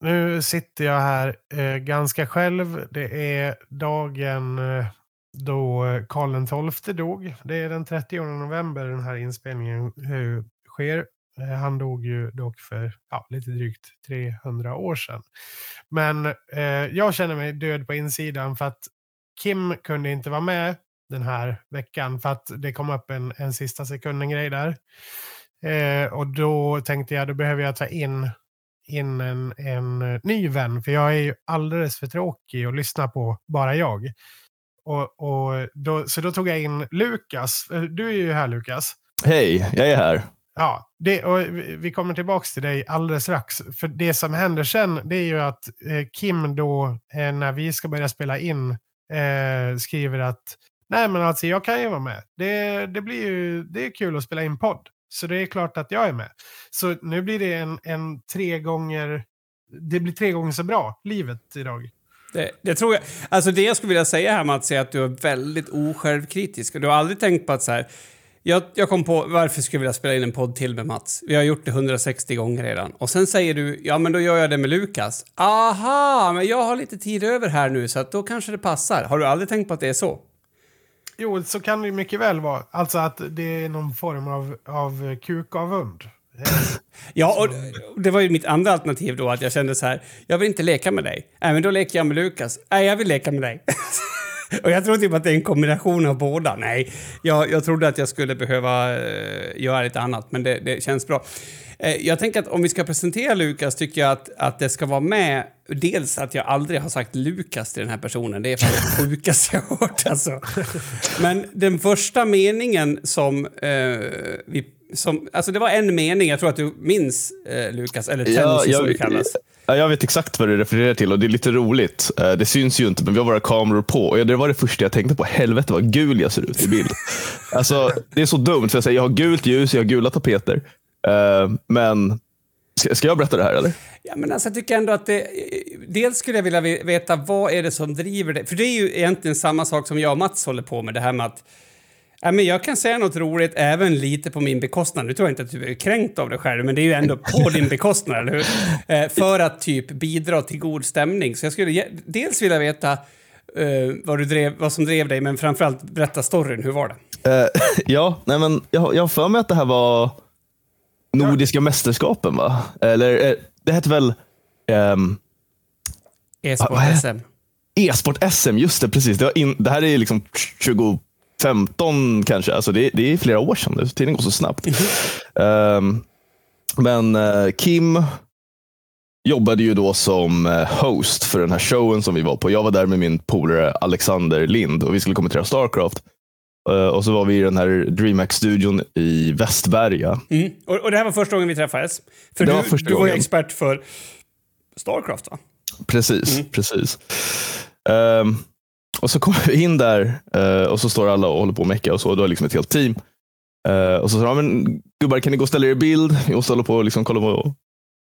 nu sitter jag här eh, ganska själv. Det är dagen eh, då Karl XII dog. Det är den 30 november den här inspelningen eh, sker. Eh, han dog ju dock för ja, lite drygt 300 år sedan. Men eh, jag känner mig död på insidan för att Kim kunde inte vara med den här veckan för att det kom upp en, en sista sekunden-grej där. Eh, och då tänkte jag, då behöver jag ta in, in en, en ny vän, för jag är ju alldeles för tråkig att lyssna på bara jag. Och, och då, så då tog jag in Lukas. Eh, du är ju här Lukas. Hej, jag är här. Ja, det, och vi kommer tillbaka till dig alldeles strax. För det som händer sen, det är ju att eh, Kim då, eh, när vi ska börja spela in, eh, skriver att nej men alltså jag kan ju vara med. Det, det blir ju det är kul att spela in podd. Så det är klart att jag är med. Så nu blir det en, en tre gånger, det blir tre gånger så bra, livet idag. Det, det, tror jag. Alltså det jag skulle vilja säga här Mats är att du är väldigt osjälvkritisk. Du har aldrig tänkt på att så här, jag, jag, kom på varför skulle jag vilja spela in en podd till med Mats. Vi har gjort det 160 gånger redan. Och sen säger du, ja men då gör jag det med Lukas. Aha, men jag har lite tid över här nu så att då kanske det passar. Har du aldrig tänkt på att det är så? Jo, så kan det mycket väl vara. Alltså att det är någon form av, av kukavund. ja, och det var ju mitt andra alternativ då, att jag kände så här, jag vill inte leka med dig. Äh, men då leker jag med Lukas. Nej, äh, jag vill leka med dig. och jag tror typ att det är en kombination av båda. Nej, jag, jag trodde att jag skulle behöva uh, göra lite annat, men det, det känns bra. Uh, jag tänker att om vi ska presentera Lukas tycker jag att, att det ska vara med Dels att jag aldrig har sagt Lukas till den här personen. Det är fan det sjukaste jag hört. Alltså. Men den första meningen som uh, vi som, alltså det var en mening, jag tror att du minns eh, Lukas, eller Tensi ja, som det kallas. Ja, jag vet exakt vad du refererar till och det är lite roligt. Eh, det syns ju inte, men vi har våra kameror på. Och det var det första jag tänkte på. Helvete vad gul jag ser ut i bild. alltså, det är så dumt, för jag, säger, jag har gult ljus, jag har gula tapeter. Uh, men ska, ska, jag berätta det här eller? Ja, men alltså, jag tycker ändå att det... Dels skulle jag vilja veta vad är det som driver det? För det är ju egentligen samma sak som jag och Mats håller på med, det här med att Ja, men jag kan säga något roligt även lite på min bekostnad. Nu tror jag inte att du är kränkt av det själv, men det är ju ändå på din bekostnad, eller hur? Eh, för att typ bidra till god stämning. Så jag skulle dels vilja veta uh, vad, du drev, vad som drev dig, men framförallt berätta storyn. Hur var det? Uh, ja, nej men jag, jag har för mig att det här var Nordiska mästerskapen, va? Eller uh, det hette väl... Um, E-sport-SM. E-sport-SM, just det, precis. Det, in, det här är liksom 20 15 kanske. Alltså det, det är flera år sedan. Tiden går så snabbt. Um, men uh, Kim jobbade ju då som uh, host för den här showen som vi var på. Jag var där med min polare Alexander Lind och vi skulle kommentera Starcraft. Uh, och så var vi i den här DreamHack-studion i Västberga. Mm. Och, och, det här var första gången vi träffades? För det du, var, du var ju expert för Starcraft va? Precis, mm. precis. Um, och så kommer vi in där uh, och så står alla och håller på och mecka och så. Och då är liksom ett helt team. Uh, och så säger de, men gubbar kan ni gå och ställa er i bild? Vi måste hålla på och liksom kolla på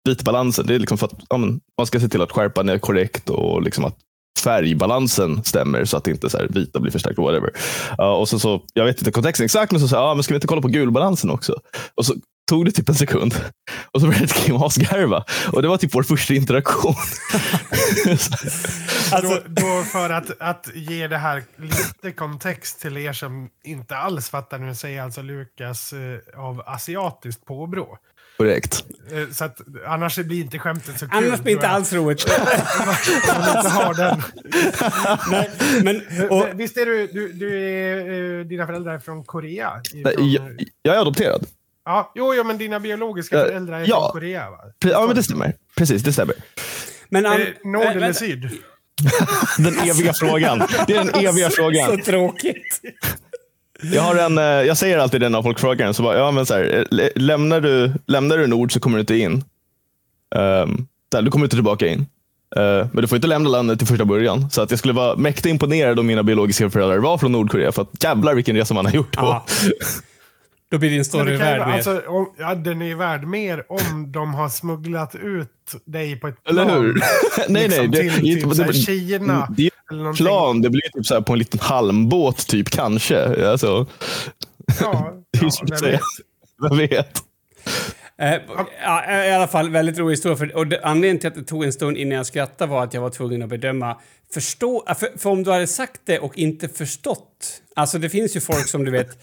vitbalansen. Det är liksom för att ja, men, man ska se till att skärpan är korrekt och liksom att färgbalansen stämmer så att inte så här, vita blir förstärkt. Whatever. Uh, och så, så, jag vet inte kontexten exakt, men så sa jag, ah, men ska vi inte kolla på gulbalansen också? Och så tog det typ en sekund och så började Kim asgarva. Och det var typ vår första interaktion. alltså, då, då, för att, att ge det här lite kontext till er som inte alls fattar nu säger alltså Lukas eh, av asiatiskt påbrå. Korrekt. Eh, så att, annars blir inte skämtet så kul. Annars blir inte alls roligt. Man inte har den. Nej, men, och, Visst är du, du, du är, eh, dina föräldrar är från Korea? Från, jag, jag är adopterad. Ja, jo, jo, men dina biologiska föräldrar är ja. från Korea va? Ja, men det stämmer. Precis, det stämmer. Men, um, nord eller syd? den eviga frågan. Det är den eviga frågan. Så tråkigt. Jag, har en, eh, jag säger alltid det när folk frågar. Så bara, ja, men så här, eh, lämnar, du, lämnar du Nord så kommer du inte in. Um, du kommer inte tillbaka in. Uh, men du får inte lämna landet till första början. Så att jag skulle vara mäkta imponerad om mina biologiska föräldrar var från Nordkorea. För att jävlar vilken resa man har gjort. På. Då blir din story värd mer. Alltså, om, ja, den är värd mer om de har smugglat ut dig på ett plan. Eller hur? nej, liksom, nej. Det, till typ, det, Kina. Det är ett plan. Det blir typ så på en liten halmbåt, typ kanske. Alltså. Ja, ja vem vet. Vem vet? Eh, ja, I alla fall, väldigt rolig historia. För, och det, anledningen till att det tog en stund innan jag skrattade var att jag var tvungen att bedöma... Förstå, för, för om du hade sagt det och inte förstått... Alltså det finns ju folk som du vet...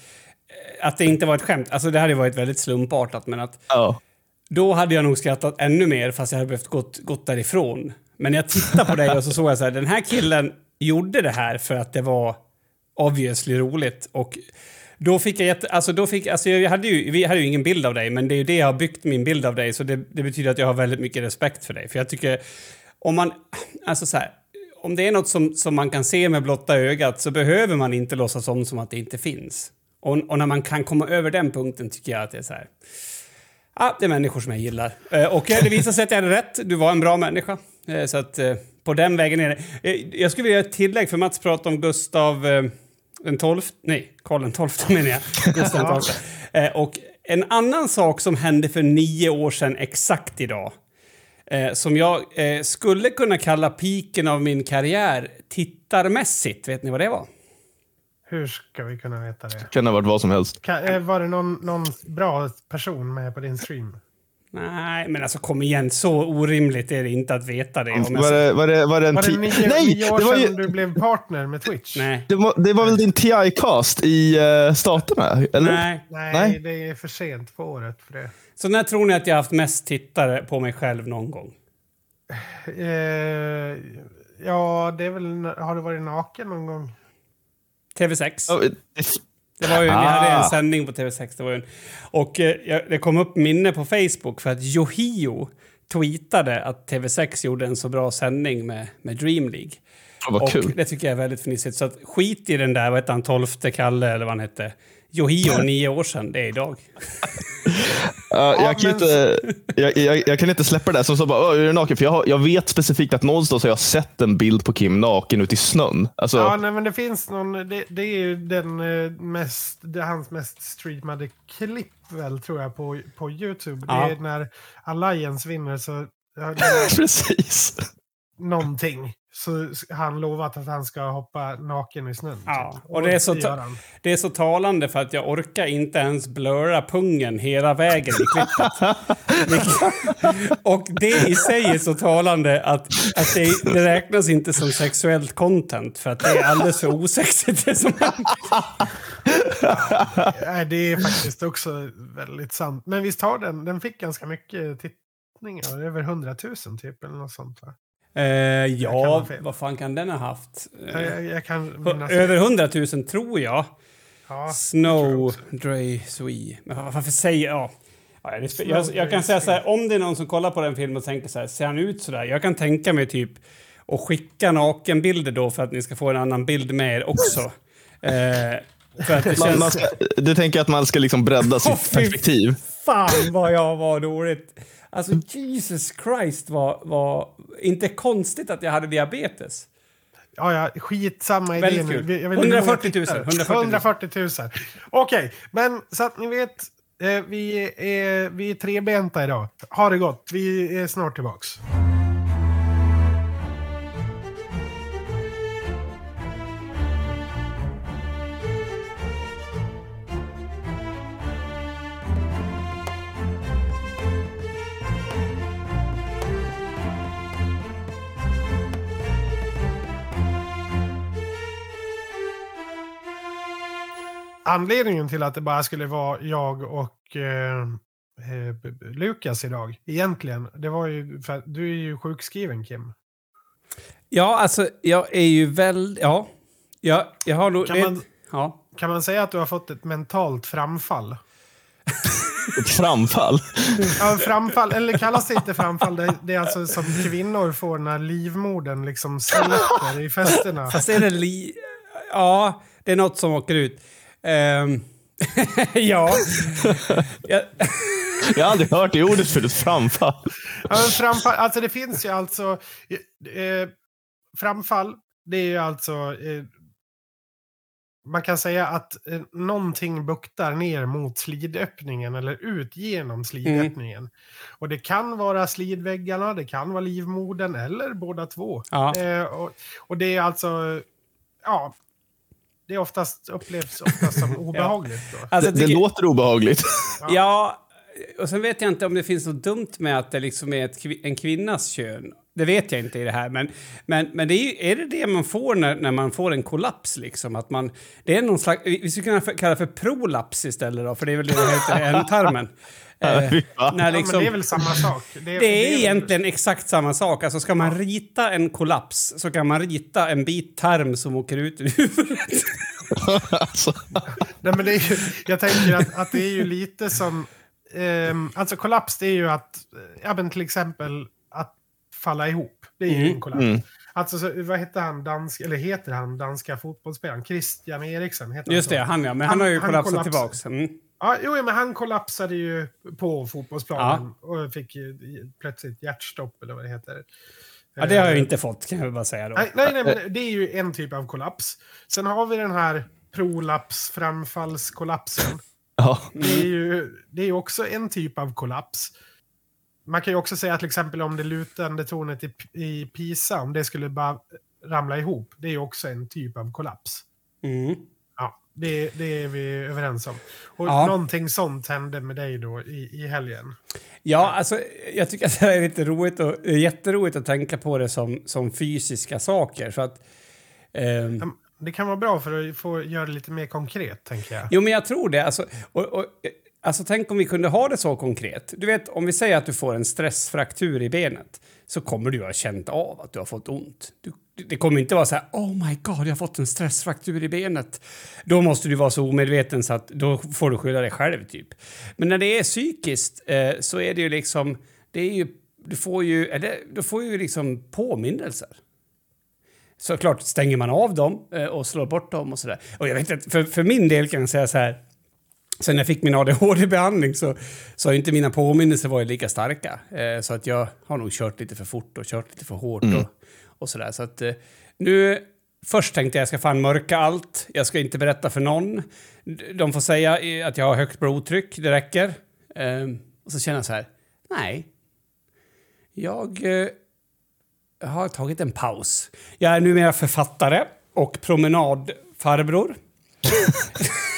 Att det inte var ett skämt. Alltså det hade varit väldigt slumpartat, men att... Ja. Då hade jag nog skrattat ännu mer fast jag hade behövt gått, gått därifrån. Men jag tittade på dig och så såg jag så här, den här killen gjorde det här för att det var obviously roligt. Och då fick jag jätte, alltså då fick, alltså jag hade ju, vi hade ju ingen bild av dig, men det är ju det jag har byggt min bild av dig, så det, det betyder att jag har väldigt mycket respekt för dig. För jag tycker, om man, alltså så här, om det är något som, som man kan se med blotta ögat så behöver man inte låtsas om som att det inte finns. Och, och när man kan komma över den punkten tycker jag att det är så här, Ja, det är människor som jag gillar. Eh, Och det visade sig att jag hade rätt. Du var en bra människa. Eh, Så att eh, på den vägen är det. Jag skulle vilja göra ett tillägg, för Mats pratade om Gustav den 12... Nej, Karl den 12 menar jag. Gustav den 12. Eh, Och en annan sak som hände för nio år sedan exakt idag. Eh, som jag eh, skulle kunna kalla piken av min karriär tittarmässigt. Vet ni vad det var? Hur ska vi kunna veta det? Kan ha varit vad som helst. Kan, eh, var det någon, någon bra person med på din stream? Nej, men alltså kom igen. Så orimligt är det inte att veta det. Om Var det, var det, var det en Var det ti- nio, Nej! nio år Det var, sedan ju, du blev partner med Twitch? Nej. det, var, det var väl din TI-cast i uh, staterna? Eller? Nej. Nej, Nej. det är för sent på året för det. Så när tror ni att jag har haft mest tittare på mig själv någon gång? Eh, ja, det är väl... Har du varit naken någon gång? TV6. Ja, det- var ju, Vi Ah. hade en sändning på TV6. Det var en, och eh, det kom upp minne på Facebook för att Yohio tweetade att TV6 gjorde en så bra sändning med, med Dream League. Vad och kul. det tycker jag är väldigt fnissigt. Så att skit i den där, vad hette han, tolfte Kalle eller vad han hette. Yohio, nio år sedan, det är idag. Ja, jag, kan men- inte, jag, jag, jag kan inte släppa det där som så bara, "Åh, är du naken? För jag, har, jag vet specifikt att någonstans har jag sett en bild på Kim naken ute i snön. Alltså, Ja, nej, men det finns någon... Det, det är ju den eh, mest... Det är hans mest streamade klipp väl, tror jag, på, på YouTube. Ja. Det är när Alliance vinner så... precis. någonting. Så han lovat att han ska hoppa naken i snön. Ja, typ. och det är så. Det är så talande för att jag orkar inte ens blurra pungen hela vägen i klippet. Och det i sig är så talande att, att det, det räknas inte som sexuellt content för att det är alldeles för osexigt det som. Nej, det är faktiskt också väldigt sant. Men visst har den, den fick ganska mycket tittningar, över 100 000 typ eller något sånt va? Eh, ja, vad fan kan den ha haft? Eh, Jag, jag kan över 100 000 tror jag. Ja, Snow, Dre, Swe. Men vad- varför säger jag... Ja, det, spe- jag, jag kan säga så här, om det är någon som kollar på den filmen och tänker så här, ser han ut så där? Jag kan tänka mig typ att skicka nakenbilder då för att ni ska få en annan bild med er också. Eh, för att det Man, känns... man ska, du tänker att man ska liksom bredda sitt perspektiv? Fan vad jag var dåligt! Alltså Jesus Christ var, var inte konstigt att jag hade diabetes. ja, ja, skitsamma idé Väldigt kul. Jag många 140 000, tittare. 140 000. 140 000. Okej, men så att ni vet. Eh, vi, är, vi är trebenta idag. Ha det gott. Vi är snart tillbaks. Anledningen till att det bara skulle vara jag och eh, eh, Lukas idag, egentligen, det var ju för att du är ju sjukskriven Kim. Ja, alltså jag är ju väl... Ja. Jag, jag har nog... Kan man- Ja. Kan man säga att du har fått ett mentalt framfall? Ett framfall? Ja, framfall, eller kallas det inte framfall, det, det är alltså som kvinnor får när livmodern liksom släpper i festerna. Fast är det li... Ja, det är något som åker ut. Ehm, ja. Jag, Jag har aldrig hört det ordet förut, framfall. Ja, men framfall, alltså det finns ju alltså... Eh, framfall, det är ju alltså... Eh, man kan säga att eh, någonting buktar ner mot slidöppningen eller ut genom slidöppningen. Och det kan vara slidväggarna, det kan vara livmodern eller båda två. Ja. Eh, och, och det är alltså... Ja, det är oftast, upplevs oftast som obehagligt. Då. alltså, Det, det tycker- låter obehagligt. Ja, och sen vet jag inte om det finns något dumt med att det liksom är ett, en kvinnas kön. Det vet jag inte i det här, men, men, men det är, är det det man får när, när man får en kollaps? Liksom? Att man, det är någon slags, vi skulle kunna kalla det för prolaps istället, då, för det är väl det det heter i ändtarmen. Eh, när liksom, ja, men det är väl samma sak? Det är, det är, det är egentligen väl... exakt samma sak. Alltså ska man rita en kollaps så kan man rita en bit tarm som åker ut ur huvudet. alltså. Nej, men det är ju, jag tänker att, att det är ju lite som... Eh, alltså kollaps, det är ju att, ja men till exempel att falla ihop. Det är ju mm. en kollaps. Mm. Alltså, så, vad heter han, dansk, eller heter han, danska fotbollsspelaren? Christian Eriksen? Heter Just han det, han ja. Men han, han har ju kollapsat tillbaka. Mm. Ja, jo, men han kollapsade ju på fotbollsplanen ja. och fick plötsligt hjärtstopp eller vad det heter. Ja, det har jag inte fått kan jag bara säga då. Nej, nej, nej men det är ju en typ av kollaps. Sen har vi den här prolaps, framfallskollapsen. Ja. Det är ju det är också en typ av kollaps. Man kan ju också säga till exempel om det lutande tornet i, i Pisa, om det skulle bara ramla ihop, det är ju också en typ av kollaps. Mm. Det, det är vi överens om. Och ja. någonting sånt hände med dig då i, i helgen. Ja, alltså jag tycker att det är lite roligt och jätteroligt att tänka på det som, som fysiska saker. För att, eh, det kan vara bra för att få göra det lite mer konkret, tänker jag. Jo, men jag tror det. Alltså, och, och, alltså, tänk om vi kunde ha det så konkret. Du vet, om vi säger att du får en stressfraktur i benet så kommer du ha känt av att du har fått ont. Du det kommer inte vara så här, oh my god, jag har fått en stressfraktur i benet. Då måste du vara så omedveten så att då får du skylla dig själv typ. Men när det är psykiskt eh, så är det ju liksom, det är ju, du får ju, eller, du får ju liksom påminnelser. Såklart stänger man av dem eh, och slår bort dem och sådär. Och jag vet inte, för, för min del kan jag säga så här, Sen jag fick min ADHD-behandling så, så har inte mina påminnelser varit lika starka. Eh, så att jag har nog kört lite för fort och kört lite för hårt. Mm. Och, och sådär. Så att eh, nu... Först tänkte jag jag ska fan mörka allt. Jag ska inte berätta för någon. De får säga att jag har högt blodtryck, det räcker. Eh, och så känner jag så här, nej. Jag eh, har tagit en paus. Jag är numera författare och promenadfarbror.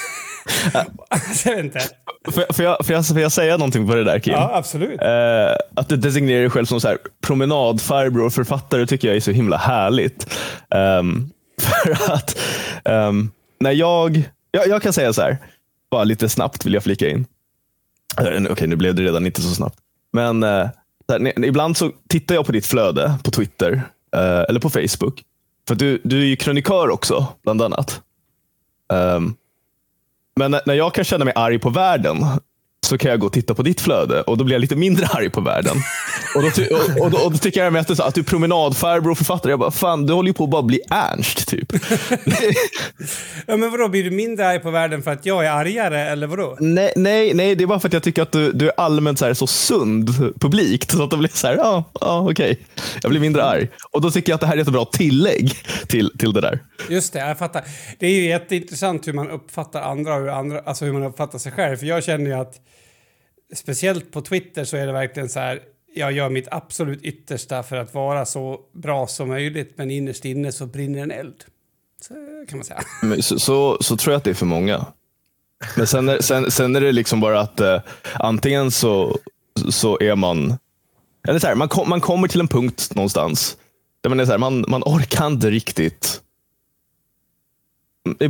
jag vet inte. Får, får, jag, får, jag, får jag säga någonting på det där Kim? Ja, absolut. Eh, att du designerar dig själv som så här, promenadfarbror och författare tycker jag är så himla härligt. Um, för att um, när jag, jag, jag kan säga så här, bara lite snabbt vill jag flika in. Eh, okej, okay, nu blev det redan inte så snabbt. Men uh, här, ibland så tittar jag på ditt flöde på Twitter uh, eller på Facebook. För du, du är ju krönikör också, bland annat. Um, men när jag kan känna mig arg på världen så kan jag gå och titta på ditt flöde och då blir jag lite mindre arg på världen. och, då, och, och, då, och då tycker jag mest att du är promenadfarbror och författare. Jag bara, fan du håller ju på att bara bli Ernst typ. ja, men vadå, blir du mindre arg på världen för att jag är argare eller vadå? Nej, nej, nej det är bara för att jag tycker att du, du är allmänt så, här, så sund publikt. Så att det blir så här, ja, ja okej. Jag blir mindre arg. Och då tycker jag att det här är ett bra tillägg till, till det där. Just det, jag fattar. Det är ju jätteintressant hur man uppfattar andra och hur, andra, alltså hur man uppfattar sig själv. För jag känner ju att speciellt på Twitter så är det verkligen så här. Jag gör mitt absolut yttersta för att vara så bra som möjligt, men innerst inne så brinner en eld. Så kan man säga. Men så, så, så tror jag att det är för många. Men sen är, sen, sen är det liksom bara att eh, antingen så, så är man... Eller så här, man, kom, man kommer till en punkt någonstans där man, är så här, man, man orkar inte riktigt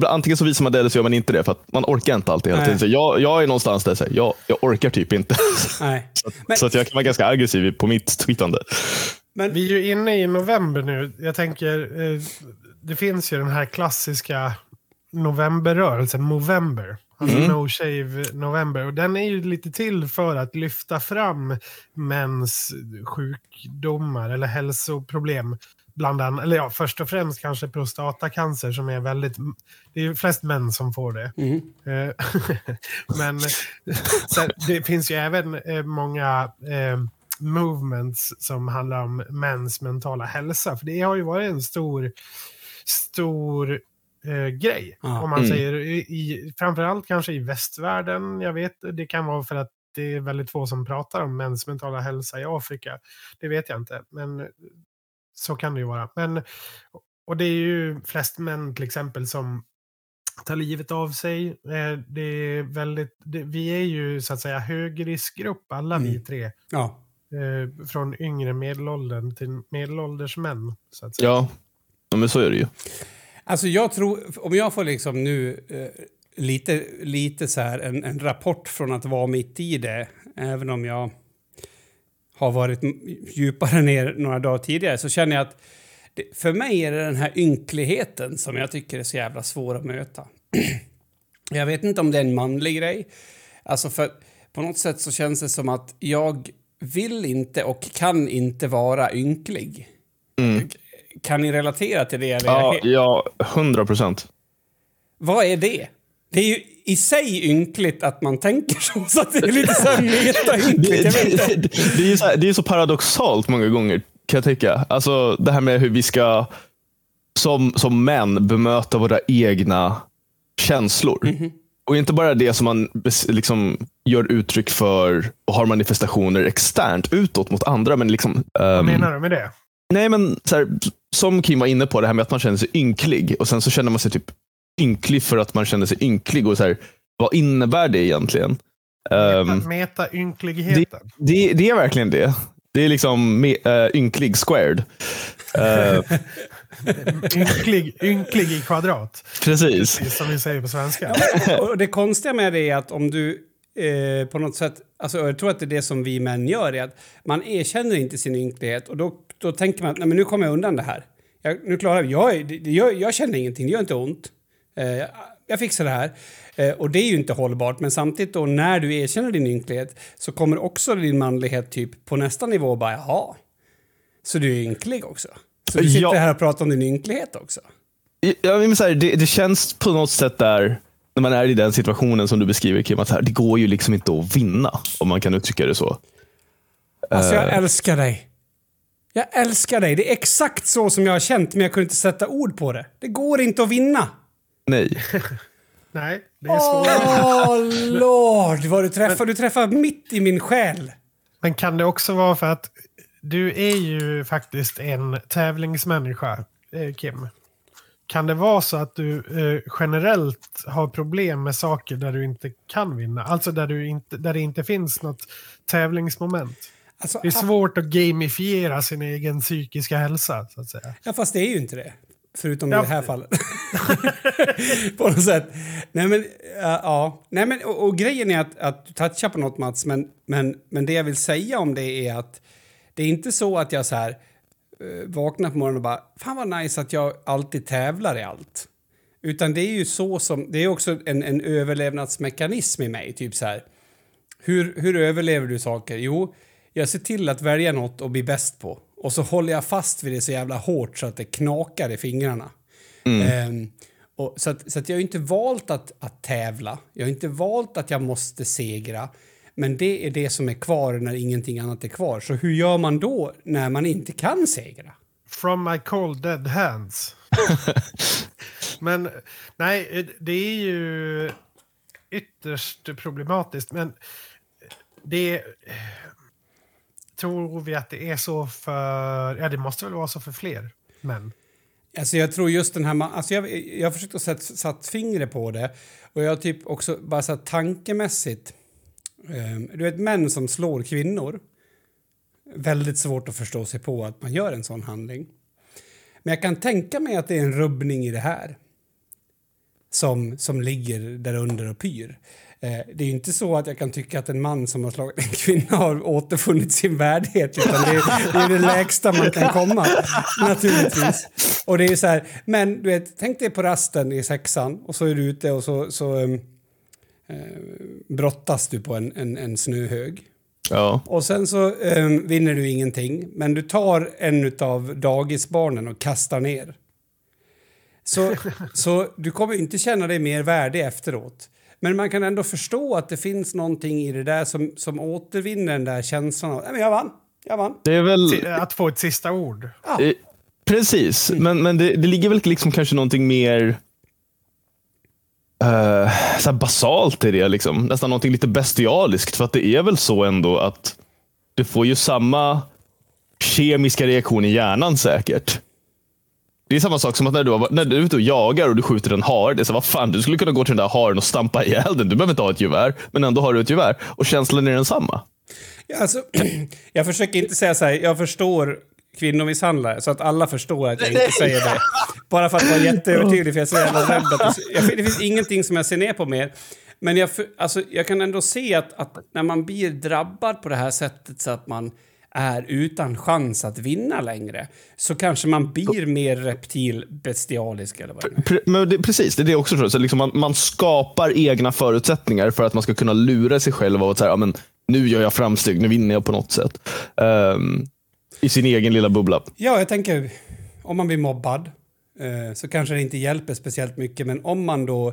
antingen så visar man det eller så gör man inte det. För att man orkar inte alltid hela tiden. Så jag, jag är någonstans där jag, jag orkar typ inte. Nej. så, Men... så att jag kan vara ganska aggressiv på mitt tweetande. Men vi är ju inne i november nu. Jag tänker, eh, det finns ju den här klassiska novemberrörelsen, Movember. Alltså mm. No Shave November. Och den är ju lite till för att lyfta fram mäns sjukdomar eller hälsoproblem bland annat, eller ja, först och främst kanske prostatacancer som är väldigt, det är flest män som får det. Mm. Eh, men det finns ju även eh, många eh, movements som handlar om mäns mentala hälsa. För det har ju varit en stor, stor eh, grej. Ah, om man mm. säger, i, framförallt kanske i västvärlden. Jag vet, det kan vara för att det är väldigt få som pratar om mäns mentala hälsa i Afrika. Det vet jag inte. Men så kan det ju vara. Men, och det är ju flest män till exempel som ta livet av sig. Eh, det är väldigt, det, vi är ju så att säga högriskgrupp alla vi Mm. tre. Ja. Eh, från yngre medelåldern till medelålders män. Så att säga. Ja. ja, men så är det ju. Alltså jag tror, om jag får liksom nu eh, lite, lite så här en, en rapport från att vara mitt i det, även om jag har varit djupare ner några dagar tidigare, så känner jag att det, för mig är det den här ynkligheten som jag tycker är så jävla svår att möta. jag vet inte om det är en manlig grej. Alltså för på något sätt så känns det som att jag vill inte och kan inte vara ynklig. Kan ni relatera till det? Eller Ja, ja, hundra procent. vad är det? Det är ju i sig ynkligt att man tänker så, så att det är lite så här Det, meta-ynkligt. Det, det, är ju så här, det är så paradoxalt många gånger kan jag tycka. Alltså det här med hur vi ska som, som män bemöta våra egna känslor. Mhm. Och inte bara det som man liksom gör uttryck för och har manifestationer externt utåt mot andra. Men liksom, Vad ehm, menar du med det? Nej, men så här, som Kim var inne på, det här med att man känner sig ynklig. Och sen så känner man sig typ ynklig för att man känner sig ynklig. Och så här, vad innebär det egentligen? Ehm, Meta-ynkligheten. det, det är verkligen det. Det är liksom me, äh, ynklig squared. Eh, Ynklig, ynklig i kvadrat. precis. Precis som vi säger på svenska. Och det konstiga med det är att om du eh, på något sätt, alltså jag tror att det är det som vi män gör, är att man erkänner inte sin ynklighet och då, då tänker man att nej, men nu kommer jag undan det här. Jag, nu klarar jag, jag, det- det gör- jag känner ingenting, det gör inte ont. Eh, jag fixar det här. Eh, och det är ju inte hållbart, men samtidigt då när du erkänner din ynklighet så kommer också din manlighet typ på nästa nivå bara jaha. Så du är ynklig också? Så du sitter Ja. här och pratar om din ynklighet också? Ja, men så här, det, det känns på något sätt där, när man är i den situationen som du beskriver Kim, att här, det går ju liksom inte att vinna. Om man kan uttrycka det så. Alltså jag Eh. älskar dig. Jag älskar dig. Det är exakt så som jag har känt, men jag kunde inte sätta ord på det. Det går inte att vinna. Nej. Nej, det är svårt. Åh, lord vad du träffar. Du träffar mitt i min själ. Men kan det också vara för att du är ju faktiskt en tävlingsmänniska, eh, Kim. Kan det vara så att du eh, generellt har problem med saker där du inte kan vinna? Alltså där, du inte, där det inte finns något tävlingsmoment. Alltså, Det är svårt att gamifiera sin egen psykiska hälsa, så att säga. Ja, fast det är ju inte det. Förutom i Ja. det här fallet. på något sätt. Nej, men, ja, ja. Nej, men, och, och grejen är att, att du touchar på något, Mats, men, men, men det jag vill säga om det är att det är inte så att jag så här eh, vaknar på morgonen och bara fan vad nice att jag alltid tävlar i allt. Utan det är ju så som, det är också en, en överlevnadsmekanism i mig, typ så här. Hur, hur överlever du saker? Jo, jag ser till att välja något och bli bäst på. Och så håller jag fast vid det så jävla hårt så att det knakar i fingrarna. Ehm, och, så att, så att jag har inte valt att, att tävla. Jag har inte valt att jag måste segra. Men det är det som är kvar när ingenting annat är kvar. Så hur gör man då när man inte kan segra? From my cold dead hands. men nej, det är ju ytterst problematiskt. Men det tror vi att det är så för... Ja, det måste väl vara så för fler män. Alltså jag tror just den här... Alltså jag, jag har försökt att sätta satt fingret på det. Och jag har typ också bara så här tankemässigt... ehm, du vet män som slår kvinnor. Väldigt svårt att förstå sig på att man gör en sån handling. Men jag kan tänka mig att det är en rubbning i det här. Som, som ligger där under och pyr. Eh, det är inte så att jag kan tycka att en man som har slagit en kvinna har återfunnit sin värdighet. Utan det är, det är det lägsta man kan komma. Naturligtvis. Och det är så här, men du vet, tänk dig på rasten i sexan och så är du ute och så, så um, eh, brottas du på en, en, en snöhög. Ja. Och sen så um, vinner du ingenting, men du tar en av dagisbarnen och kastar ner. Så, så du kommer inte känna dig mer värdig efteråt. Men man kan ändå förstå att det finns någonting i det där som, som återvinner den där känslan av "Nej, men jag vann, jag vann. Det är väl... Att få ett sista ord. Eh, Precis, men, men det, det ligger väl liksom kanske någonting mer eh, så här basalt i det. Liksom. Nästan någonting lite bestialiskt. För att det är väl så ändå att du får ju samma kemiska reaktion i hjärnan säkert. Det är samma sak som att när du, har, när du är ute och jagar och du skjuter en hare. Det är så, vad fan, du skulle kunna gå till den där haren och stampa ihjäl den. Du behöver inte ha ett gevär, men ändå har du ett gevär. Och känslan är densamma. Ja, alltså, jag försöker inte säga så här, jag förstår kvinnomisshandlare, så att alla förstår att jag inte säger det. Bara för att vara jätteövertydlig, för jag är så jävla rädd att det, jag, det finns ingenting som jag ser ner på mer. Men jag, alltså, jag kan ändå se att, att när man blir drabbad på det här sättet så att man är utan chans att vinna längre så kanske man blir mer reptilbestialisk eller vad det men det, precis, det är det också tror jag. Så liksom man, man skapar egna förutsättningar för att man ska kunna lura sig själv av att säga, ja, men nu gör jag framsteg, nu vinner jag på något sätt. Um, I sin egen lilla bubbla. Ja, jag tänker om man blir mobbad så kanske det inte hjälper speciellt mycket. Men om man då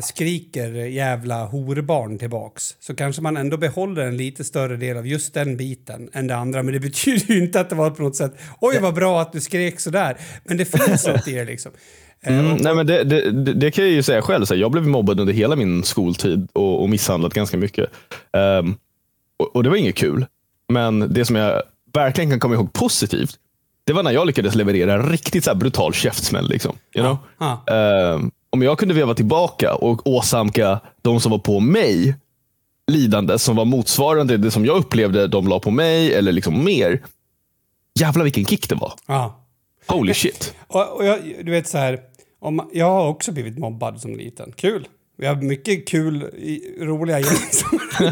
skriker jävla horbarn tillbaks så kanske man ändå behåller en lite större del av just den biten än det andra. Men det betyder ju inte att det var på något sätt oj vad bra att du skrek sådär. Men det finns något i det liksom. Eh, Mm, nej, men det, det, det, kan jag ju säga själv. Så jag blev mobbad under hela min skoltid och, och misshandlad ganska mycket. Ehm, och, och det var inget kul. Men det som jag verkligen kan komma ihåg positivt, det var när jag lyckades leverera en riktigt så brutal käftsmäll. Liksom, you know? Ja. Ehm, om jag kunde veva tillbaka och åsamka de som var på mig lidande som var motsvarande det som jag upplevde de la på mig eller liksom mer. Jävlar vilken kick det var. Ja. Holy shit. Och, och jag, du vet så här, om, jag har också blivit mobbad som liten. Kul. Vi har mycket kul, roliga gäng.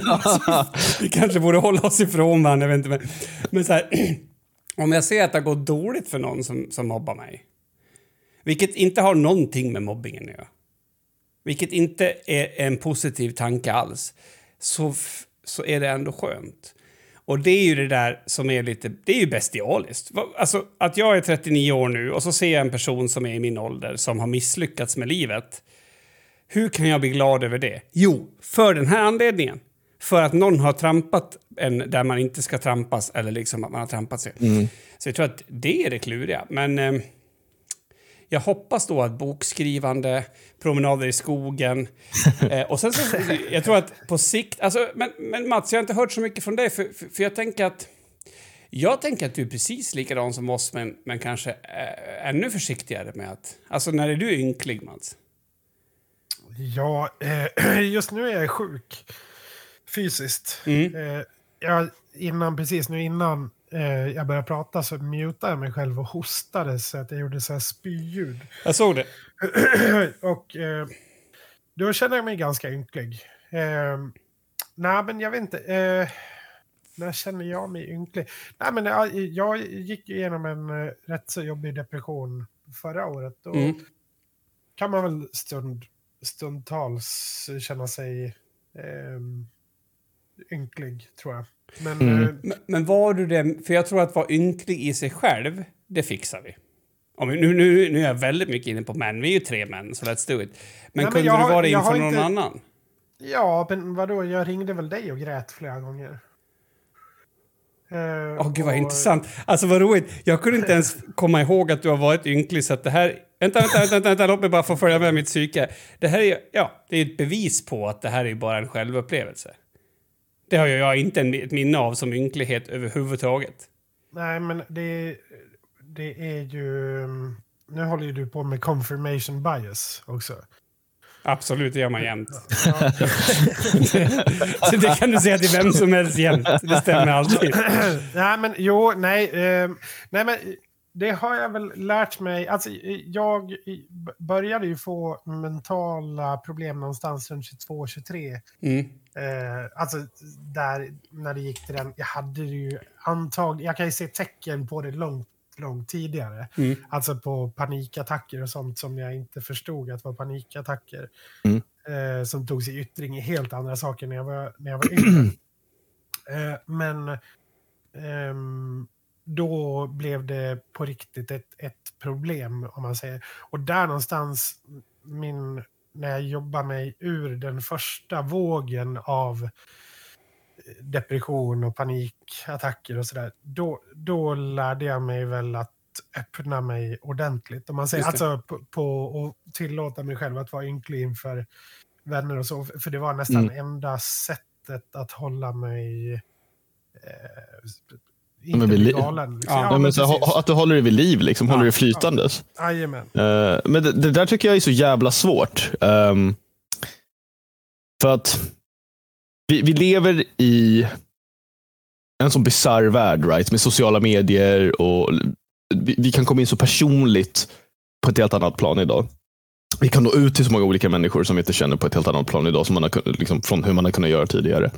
Vi kanske borde hålla oss ifrån varandra, jag vet inte. Men, men så här, om jag ser att det går dåligt för någon som, som mobbar mig, vilket inte har någonting med mobbingen att göra, vilket inte är en positiv tanke alls, så, så är det ändå skönt. Och det är ju det där som är lite, det är ju bestialiskt. Alltså att jag är 39 år nu och så ser jag en person som är i min ålder som har misslyckats med livet. Hur kan jag bli glad över det? Jo, för den här anledningen. För att någon har trampat en där man inte ska trampas eller liksom att man har trampat sig. Så jag tror att det är det kluriga. Men eh, jag hoppas då att bokskrivande, promenader i skogen eh, och sen så, jag tror att på sikt, alltså, men, men Mats, jag har inte hört så mycket från dig för, för, för jag tänker att jag tänker att du är precis likadan som oss men, men kanske eh, ännu försiktigare med att, alltså när är du ynklig Mats? Ja, eh, just nu är jag sjuk fysiskt. Mm. Eh, jag, innan, precis nu innan eh, jag började prata så mutade jag mig själv och hostade så att jag gjorde så här spyljud. Jag såg det. och eh, då kände jag mig ganska ynklig. Eh, nej, men jag vet inte. Eh, när känner jag mig ynklig? Nej, men jag, jag gick igenom en eh, rätt så jobbig depression förra året. Och Mm. kan man väl stund, stundtals känna sig eh, ynklig, tror jag. Men Mm. eh, Men, men var du det, för jag tror att vara ynklig i sig själv, det fixar vi. Om nu, nu, nu är jag väldigt mycket inne på män, vi är ju tre män, så let's do it. Men men kunde jag du vara det inför någon inte- annan? ja, men vadå, jag ringde väl dig och grät flera gånger. Eh, Åh gud vad och- intressant. Alltså vad roligt. Jag kunde inte ens komma ihåg att du har varit ynklig så att det här... Vänta, vänta, vänta, vänta, vänta låt mig bara få följa med mitt psyke. Det här är ju- ja, det är ett bevis på att det här är bara en självupplevelse. Det har jag inte ett minne av som ynklighet överhuvudtaget. Nej, men det, det är ju... Nu håller ju du på med confirmation bias också. Absolut, det gör man jämt. Ja. Så det kan du säga till vem som helst jämt. Det stämmer alltid. nej, men jo, nej. Eh, nej, men det har jag väl lärt mig. Alltså, jag började ju få mentala problem någonstans runt 22-23. Mm. Eh, alltså där, när det gick till den, jag hade ju antagligen, jag kan ju se tecken på det långt, långt tidigare. Mm. Alltså på panikattacker och sånt som jag inte förstod att var panikattacker. Mm. Eh, som tog sig yttring i helt andra saker när jag var, när jag var yngre. eh, men ehm, då blev det på riktigt ett, ett problem om man säger. Och där någonstans, min, när jag jobbar mig ur den första vågen av eh, depression och panikattacker och sådär, då, då lärde jag mig väl att öppna mig ordentligt. Om man säger, alltså på, på att tillåta mig själv att vara ynklig inför vänner och så. För det var nästan Mm. enda sättet att hålla mig eh, inte men vi bli li- galen. Liksom. Ja, Ja, Ja, men så, att du håller det vid liv, liksom, håller Ja. det flytandes. Jajamän. Eh, men det, det där tycker jag är så jävla svårt. Ehm, för att vi, vi lever i en sån bisarr värld, right? Med sociala medier och vi, vi kan komma in så personligt på ett helt annat plan idag. Vi kan nå ut till så många olika människor som vi inte känner på ett helt annat plan idag, som man har, liksom, från hur man har kunnat göra tidigare.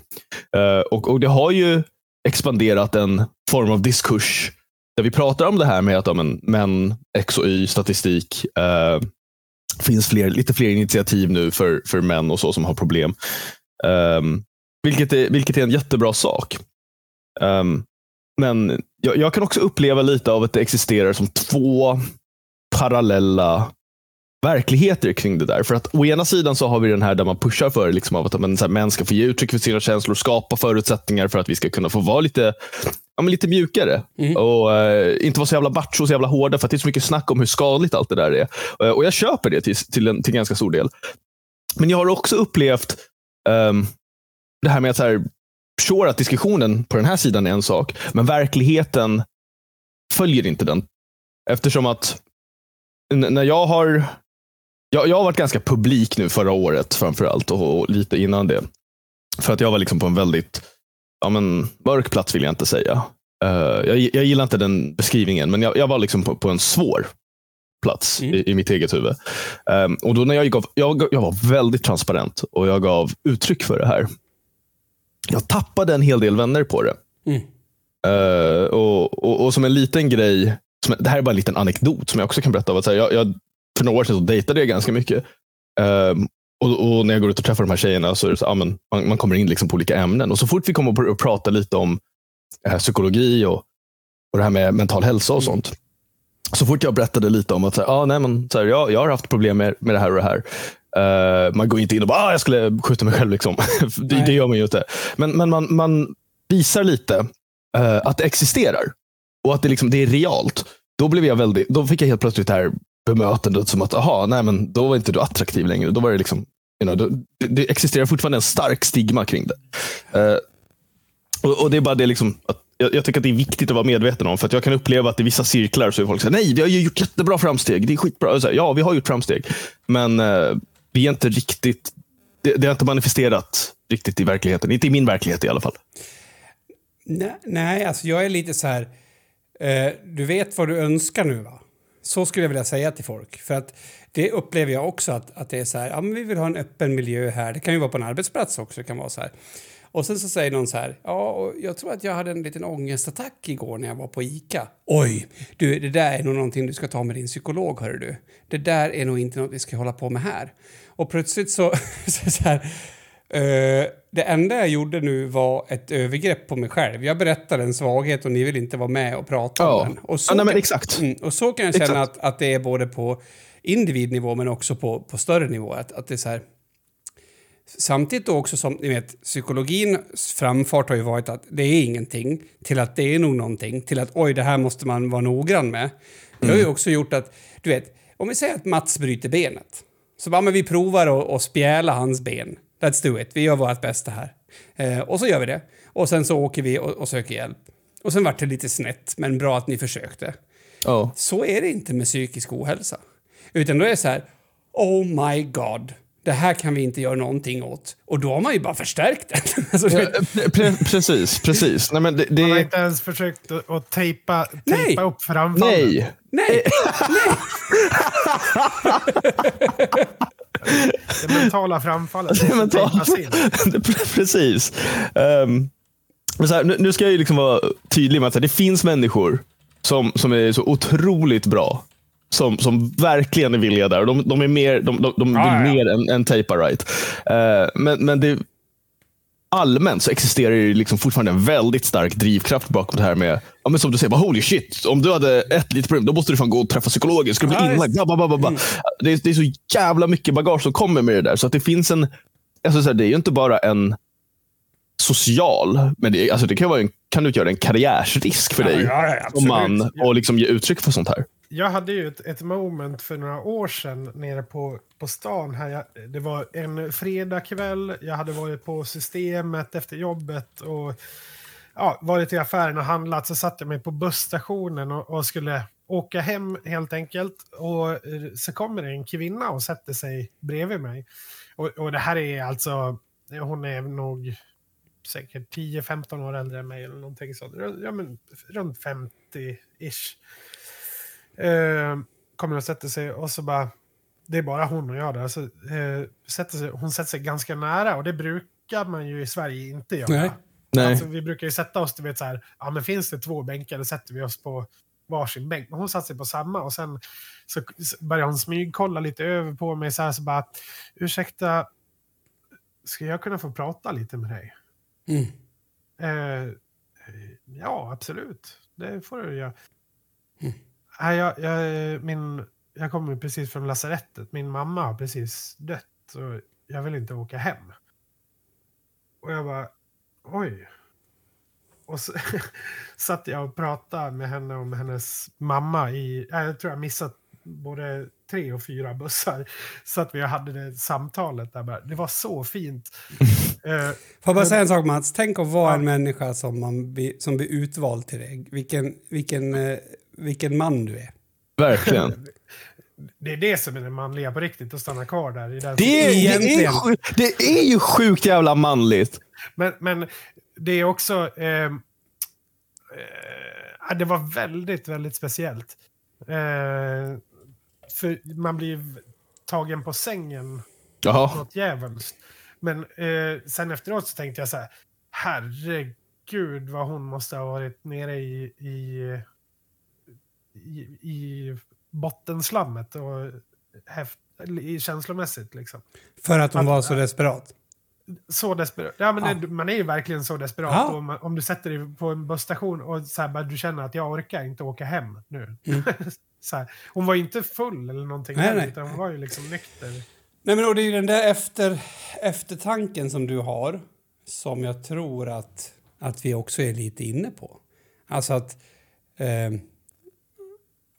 Eh, och, och det har ju expanderat en form av diskurs där vi pratar om det här med att ja, men, män, X och Y, statistik. Eh, finns fler, lite fler initiativ nu för, för män och så som har problem. Ehm, vilket, är, vilket är en jättebra sak. Ehm, men jag, jag kan också uppleva lite av att det existerar som två parallella verkligheter kring det där. För att å ena sidan så har vi den här där man pushar för liksom att men, så här, män ska få ge uttryck för sina känslor, skapa förutsättningar för att vi ska kunna få vara lite, ja, men lite mjukare. Mm. Och eh, inte vara så jävla macho och så jävla hårda, för att det är så mycket snack om hur skadligt allt det där är. Eh, och jag köper det till, till, en, till ganska stor del. Men jag har också upplevt ehm, det här med att så här, sure att diskussionen på den här sidan är en sak, men verkligheten följer inte den. Eftersom att när jag har jag, jag har varit ganska publik nu förra året framförallt och, och lite innan det. För att jag var liksom på en väldigt ja, men, mörk plats vill jag inte säga. Eh, jag, jag gillar inte den beskrivningen, men jag, jag var liksom på, på en svår plats Mm. i, i mitt eget huvud. Ehm, och då när jag, gav, jag, jag var väldigt transparent och jag gav uttryck för det här. Jag tappade en hel del vänner på det. Mm. Eh, och, och, och som en liten grej, som, det här är bara en liten anekdot som jag också kan berätta. Att, jag, jag, för några år sedan så dejtade jag ganska mycket. Ehm, och, och när jag går ut och träffar de här tjejerna så är det så, ja, men, man, man kommer in liksom på olika ämnen. Och så fort vi kommer att och prata lite om eh, psykologi och, och det här med mental hälsa och sånt. Så fort jag berättade lite om att så här, ah, nej, men, så här, jag, jag har haft problem med, med det här och det här. Eh, man går inte in och bara, ah, jag skulle skjuta mig själv. Liksom. det, det gör man ju inte. Men, men man, man visar lite eh, att det existerar och att det, liksom, det är realt. Då, blev jag väldigt, då fick jag helt plötsligt det här bemötandet som att, aha, nej, men då var inte du attraktiv längre. Då var det liksom, you know, då, det, det existerar fortfarande en stark stigma kring det. Uh, och, och det är bara det liksom, att jag, jag tycker att det är viktigt att vara medveten om. För att jag kan uppleva att i vissa cirklar så är folk så här, nej, vi har ju gjort jättebra framsteg. Det är skitbra. Så här, ja, vi har gjort framsteg. Men uh, vi är inte riktigt, det, det har inte manifesterat riktigt i verkligheten. Inte i min verklighet i alla fall. Nej, nej, alltså jag är lite så här... Eh, du vet vad du önskar nu, va? Så skulle jag vilja säga till folk. För att det upplever jag också att, att det är så här, ja men vi vill ha en öppen miljö här. Det kan ju vara på en arbetsplats också, det kan vara så här. Och sen så säger någon så här, ja, och jag tror att jag hade en liten ångestattack igår när jag var på ICA. Oj, du, det där är nog någonting du ska ta med din psykolog, hör du. Det där är nog inte något vi ska hålla på med här. Och plötsligt så, så, så här, Eh, det enda jag gjorde nu var ett övergrepp på mig själv. Jag berättade en svaghet och ni vill inte vara med och prata Ja. om den. Och så, Ja, nej, men kan, exakt. Mm, och så kan jag känna Exakt. att, att det är både på individnivå men också på, på större nivå. Att, att det är så här, samtidigt då också som ni vet, psykologins framfart har ju varit att det är ingenting till att det är nog någonting till att oj, det här måste man vara noggrann med. Det har ju Mm. också gjort att, du vet, om vi säger att Mats bryter benet. Så bara, men vi provar att att spjäla hans ben. Let's do it. Vi gör vårt bästa här. Eh, och så gör vi det. Och sen så åker vi och, och söker hjälp. Och sen vart det lite snett, men bra att ni försökte. Ja. Så är det inte med psykisk ohälsa. Utan då är det så här, oh my god, det här kan vi inte göra någonting åt. Och då har man ju bara förstärkt det. alltså, du vet, Pre- pre- precis, precis. Nej, men det, det, Man har inte ens försökt att, att tejpa, Nej. tejpa upp framfallet. nej. nej, Det mentala framfallet. Det mentala-. Precis. Så här, nu, nu ska jag ju liksom vara tydlig med att det finns människor som, som är så otroligt bra. Som, som verkligen är villiga där. De, de är mer, de, de, de vill Ja, ja. mer än, än tejpa right. Eh, men men det, allmänt så existerar det liksom fortfarande en väldigt stark drivkraft bakom det här med, ja, men som du säger, bara, holy shit, om du hade ett litet problem, då måste du fan gå och träffa psykologen. Du bli inlagd? Bla, bla, bla, bla, bla. Det, är, det är så jävla mycket bagage som kommer med det där. Så att det finns en, alltså, så här, det är ju inte bara en social, men det, alltså, det kan, vara en, kan utgöra en karriärsrisk för dig ja, ja, som man och liksom ge uttryck för sånt här. Jag hade ju ett, ett moment för några år sedan nere på, på stan. Här. Jag, det var en fredagkväll. Jag hade varit på systemet efter jobbet. och ja, varit i affären och handlat så satte jag mig på busstationen och, och skulle åka hem helt enkelt. Och eh, så kommer det en kvinna och sätter sig bredvid mig. Och, och det här är alltså, hon är nog säkert 10-15 år äldre än mig eller någonting sånt. Ja, men, runt 50-ish. Eh, kommer och sätter sig och så bara, det är bara hon och jag där. Så, eh, sätter sig, hon sätter sig ganska nära och det brukar man ju i Sverige inte göra. Nej. Nej. Alltså, vi brukar ju sätta oss, du vet så här, ja men finns det två bänkar då sätter vi oss på varsin bänk. Men hon satte sig på samma och sen så började hon smygkolla lite över på mig så här så bara, ursäkta, ska jag kunna få prata lite med dig? Mm. Eh, ja, absolut. Det får du göra. Mm. Nej, jag, jag, min, jag kommer precis från lasarettet. Min mamma har precis dött. Så jag vill inte åka hem. Och jag bara, oj. Och så satt jag och pratade med henne om hennes mamma i, jag tror jag missat både tre och fyra bussar. Så att vi hade det samtalet där bara. Det var så fint. Eh, Får jag bara säga en sak Mats? Tänk att vara Ja. en människa som, man blir, som blir utvald till dig. Vilken, vilken, eh, vilken man du är. Verkligen. Det är det som är det manliga på riktigt, att stanna kvar där. I den Det är, det, är, Egentligen. sju- det är ju sjukt jävla manligt. men, men det är också... ehm, eh, det var väldigt, väldigt speciellt. Eh, för man blir tagen på sängen Jaha. något djävulskt. Men eh, sen efteråt så tänkte jag så här, herregud vad hon måste ha varit nere i, i, i, i bottenslammet och häft, i känslomässigt liksom. För att hon Att- var så desperat. Så desperat. Ja, men Ja. Det, man är ju verkligen så desperat. Ja. Om, om du sätter dig på en busstation och så här, bara, du känner att jag orkar inte åka hem nu. Mm. så här, hon var ju inte full eller någonting, Nej, nej. utan hon var ju liksom nykter. Nej, men och det är ju den där efter, eftertanken som du har som jag tror att, att vi också är lite inne på. Alltså att... Eh,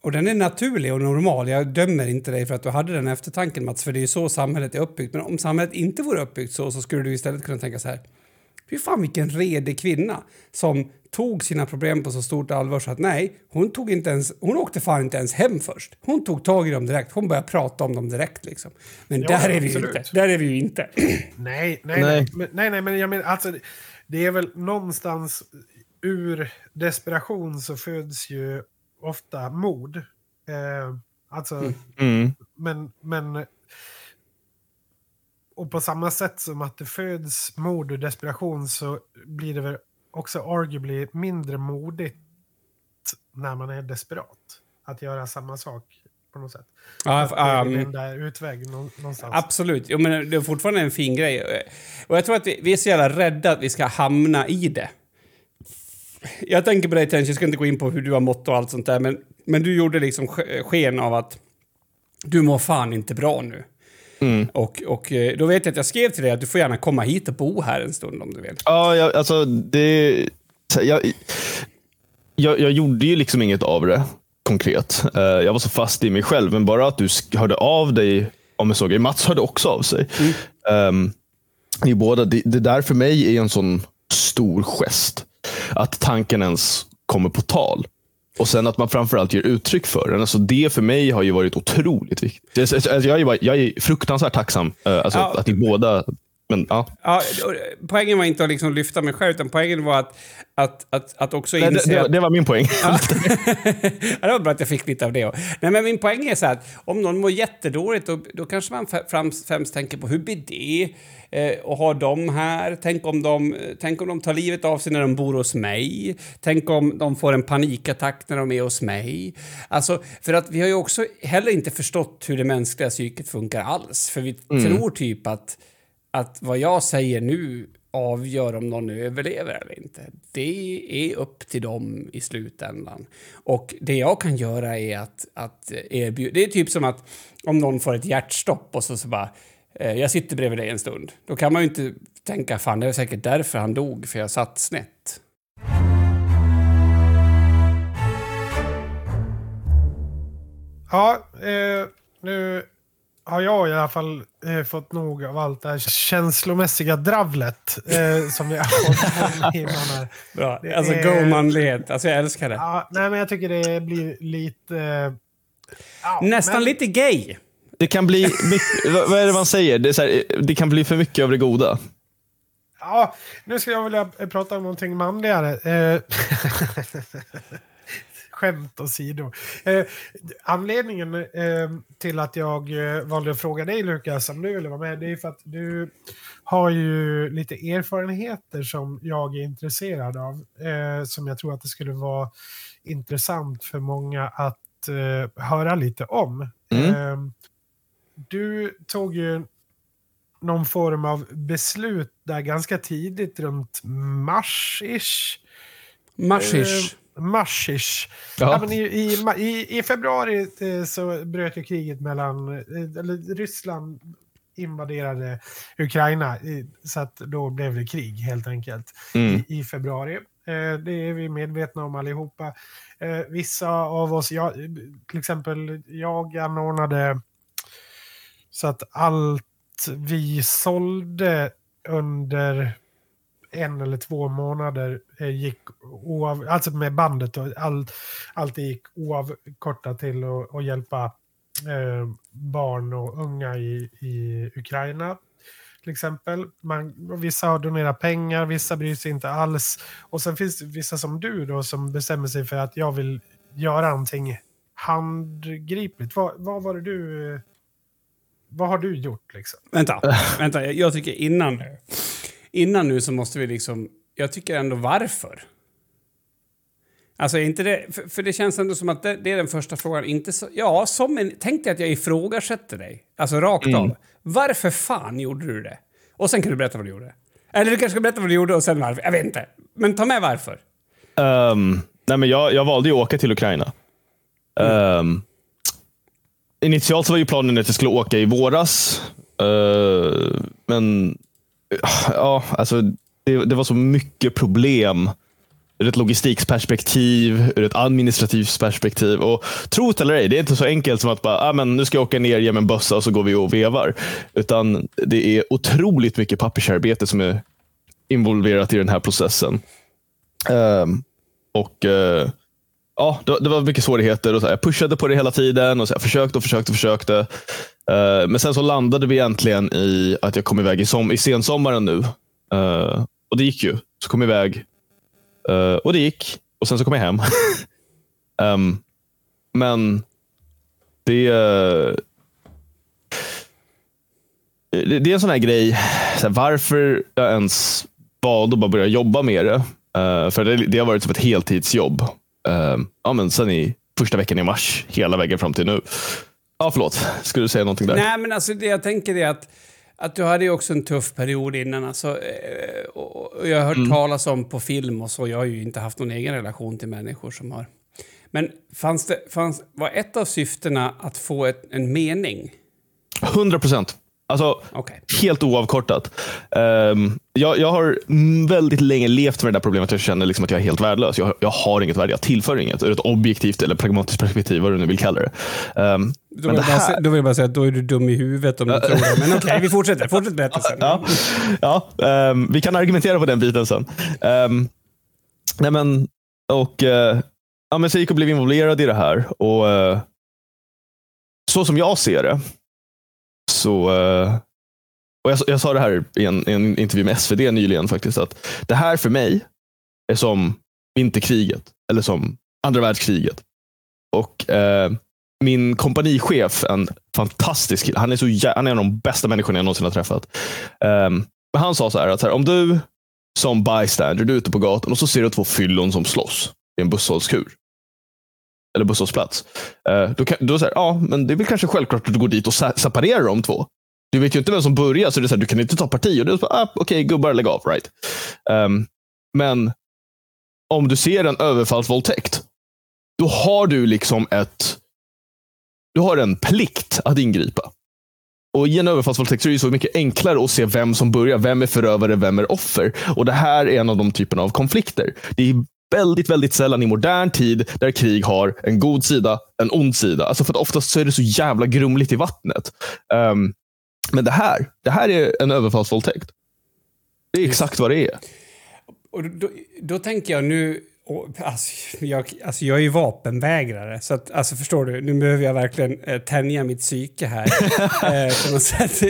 och den är naturlig och normal. Jag dömer inte dig för att du hade den eftertanken, Mats, för det är ju så samhället är uppbyggt. Men om samhället inte vore uppbyggt så, så skulle du istället kunna tänka så här. Fy fan vilken redig kvinna som tog sina problem på så stort allvar så att nej, hon tog inte ens, hon åkte fan inte ens hem först. Hon tog tag i dem direkt. Hon började prata om dem direkt liksom. Men Ja, där är vi ju absolut. inte. Där är vi ju inte. Nej, nej, nej. Nej. Men, nej, nej, men jag menar, alltså, det är väl någonstans ur desperation så föds ju ofta mod. Eh, alltså, Mm. men, men... Och på samma sätt som att det föds mod ur desperation så blir det väl också arguably mindre modigt när man är desperat. Att göra samma sak på något sätt. Ja, är um, den där utväg nå- någonstans. Absolut. Jo, men det är fortfarande en fin grej. Och jag tror att vi, vi är så jävla rädda att vi ska hamna i det. Jag tänker på dig, Tench, jag ska inte gå in på hur du har mått och allt sånt där, men, men du gjorde liksom sk- sken av att du mår fan inte bra nu. Mm. Och, och eh, då vet jag att jag skrev till dig att du får gärna komma hit och bo här en stund om du vill. Ja, jag, alltså det... Jag, jag, jag gjorde ju liksom inget av det konkret. Eh, jag var så fast i mig själv, men bara att du hörde av dig om en sån grej. Mats hörde också av sig. Um, ni båda, det, det där för mig är en sån stor gest. Att tanken ens kommer på tal. Och sen att man framförallt ger uttryck för den. Alltså det för mig har ju varit otroligt viktigt. Jag, jag, är, jag är fruktansvärt tacksam eh, alltså, Ja. att ni båda... Men, ja. Ja, och poängen var inte att liksom lyfta mig själv, utan poängen var att, att, att, att också Nej, inse det, det, att... det var min poäng. Ja. det var bra att jag fick lite av det. Nej, men min poäng är så här att om någon mår jättedåligt då, då kanske man främst, främst tänker på hur blir det? Eh, och har de här? Tänk om de, eh, tänk om de tar livet av sig när de bor hos mig? Tänk om de får en panikattack när de är hos mig? Alltså, för att vi har ju också heller inte förstått hur det mänskliga psyket funkar alls. För vi tror typ att, att vad jag säger nu avgör om någon överlever eller inte. Det är upp till dem i slutändan. Och det jag kan göra är att, att erbjuda... Det är typ som att om någon får ett hjärtstopp och så, så bara... Eh, jag sitter bredvid dig en stund. Då kan man ju inte tänka fan det är säkert därför han dog, för jag satt snett. Ja, eh, nu har jag i alla fall eh, fått nog av allt det här känslomässiga dravlet eh, som vi har fått här. Bra. Det Alltså go manlighet. Alltså jag älskar det. Ja, nej, men jag tycker det blir lite... eh, ja, Nästan men- lite gay. Det kan bli, mycket, vad är det man säger? Det, är så här, det kan bli för mycket av det goda. Ja, nu ska jag vilja eh, prata om någonting manligare. Eh, Skämt åsido. Eh, anledningen eh, till att jag eh, valde att fråga dig Lukas om du ville vara med, det är för att du har ju lite erfarenheter som jag är intresserad av. Eh, som jag tror att det skulle vara intressant för många att eh, höra lite om. Mm. Eh, du tog ju någon form av beslut där ganska tidigt runt mars-ish. Marschish. Mars-ish. Ja. Men i, i, i, februari eh, så bröt ju kriget mellan, eh, eller Ryssland invaderade Ukraina. Så att då blev det krig helt enkelt Mm. i, i februari. Eh, det är vi medvetna om allihopa. Vissa av oss, jag, till exempel jag anordnade så att allt vi sålde under en eller två månader eh, gick oav, alltså med bandet och all, allt gick oavkortat till att och hjälpa eh, barn och unga i, i Ukraina. Till exempel. Man, vissa har donerat pengar, vissa bryr sig inte alls. Och sen finns det vissa som du då som bestämmer sig för att jag vill göra någonting handgripligt. Vad, vad var det du... Vad har du gjort liksom? Vänta, vänta. Jag- Jag tycker innan nu. Innan nu så måste vi liksom... Jag tycker ändå varför. Alltså är inte det... För, för det känns ändå som att det, det är den första frågan. Inte så, ja, som en... Tänk dig att jag ifrågasätter dig. Alltså rakt Mm. av. Varför fan gjorde du det? Och sen kan du berätta vad du gjorde. Eller du kanske ska berätta vad du gjorde och sen varför. Jag vet inte. Men ta med varför. Ehm, nej men jag, jag valde ju att åka till Ukraina. Ehm, initialt så var ju planen att jag skulle åka i våras. Eh, men ja, alltså, det, det var så mycket problem ur ett logistikperspektiv, ur ett administrativt perspektiv. Och tro det eller ej, det är inte så enkelt som att bara, ah, men nu ska jag åka ner, ge mig en bössa och så går vi och vevar. Utan det är otroligt mycket pappersarbete som är involverat i den här processen. Um, och uh, ja, det, det var mycket svårigheter. Och så här, jag pushade på det hela tiden och så här, försökte och försökte och försökte. Uh, men sen så landade vi egentligen i att jag kom iväg i, som, i sensommaren nu. Uh, och det gick ju. Så kom jag iväg. uh, och det gick. Och sen så kom jag hem. um, men det, det, det är en sån här grej. Så här, varför jag ens valde att bara börja jobba med det. För det, det har varit som ett heltidsjobb. Uh, ja, men sen i första veckan i mars, hela vägen fram till nu. Ja, förlåt. Skulle du säga någonting där? Nej, men alltså det jag tänker är att, att du hade ju också en tuff period innan. Alltså, eh, och jag har hört Mm. talas om på film och så. Jag har ju inte haft någon egen relation till människor som har... Men fanns det, fanns, var ett av syftena att få ett, en mening? 100 procent. Alltså, Okej. helt oavkortat. Ehm, jag, jag har väldigt länge levt med det där problemet jag känner liksom att jag är helt värdelös. Jag, jag har inget värde, jag tillför inget. Ur ett objektivt eller pragmatiskt perspektiv, vad du nu vill kalla det. Ehm, Då, men vill det här- sä- då vill jag bara säga att då är du dum i huvudet om du tror det. Men okej, vi fortsätter. Fortsätt berättelsen. ja, ja ehm, vi kan argumentera på den biten sen. Um, nej men, och, eh, ja, men så jag gick och blev involverad i det här. Och eh, Så som jag ser det, så eh, och jag, jag sa det här i en, i en intervju med SvD nyligen faktiskt, att det här för mig är som vinterkriget, eller som andra världskriget. Och eh, min kompanichef, en fantastisk kille, han är, så han är en av de bästa människorna jag någonsin har träffat. Eh, men han sa så här, att så här, om du som bystander, du är ute på gatan och så ser du två fyllon som slåss i en busshållskur. Eller busshållplats. Eh, då kan, då säger ja, men det är väl kanske självklart att du går dit och separerar de två. Du vet ju inte vem som börjar, så det är så här, du kan inte ta parti. Och det är så, ah, Okej, gubbar, lägg av. Right. Um, men om du ser en överfallsvåldtäkt, då har du liksom ett du har en plikt att ingripa. Och I en överfallsvåldtäkt så är det så mycket enklare att se vem som börjar. Vem är förövare, vem är offer? Och Det här är en av de typerna av konflikter. Det är väldigt, väldigt sällan i modern tid där krig har en god sida, en ond sida. Alltså för att oftast så är det så jävla grumligt i vattnet. Um, men det här, det här är en överfallsvåldtäkt. Det är exakt vad det är. Och då, då tänker jag nu, och, alltså, jag, alltså jag är ju vapenvägrare, så att, alltså förstår du, nu behöver jag verkligen eh, tänja mitt psyke här. eh, på något sätt.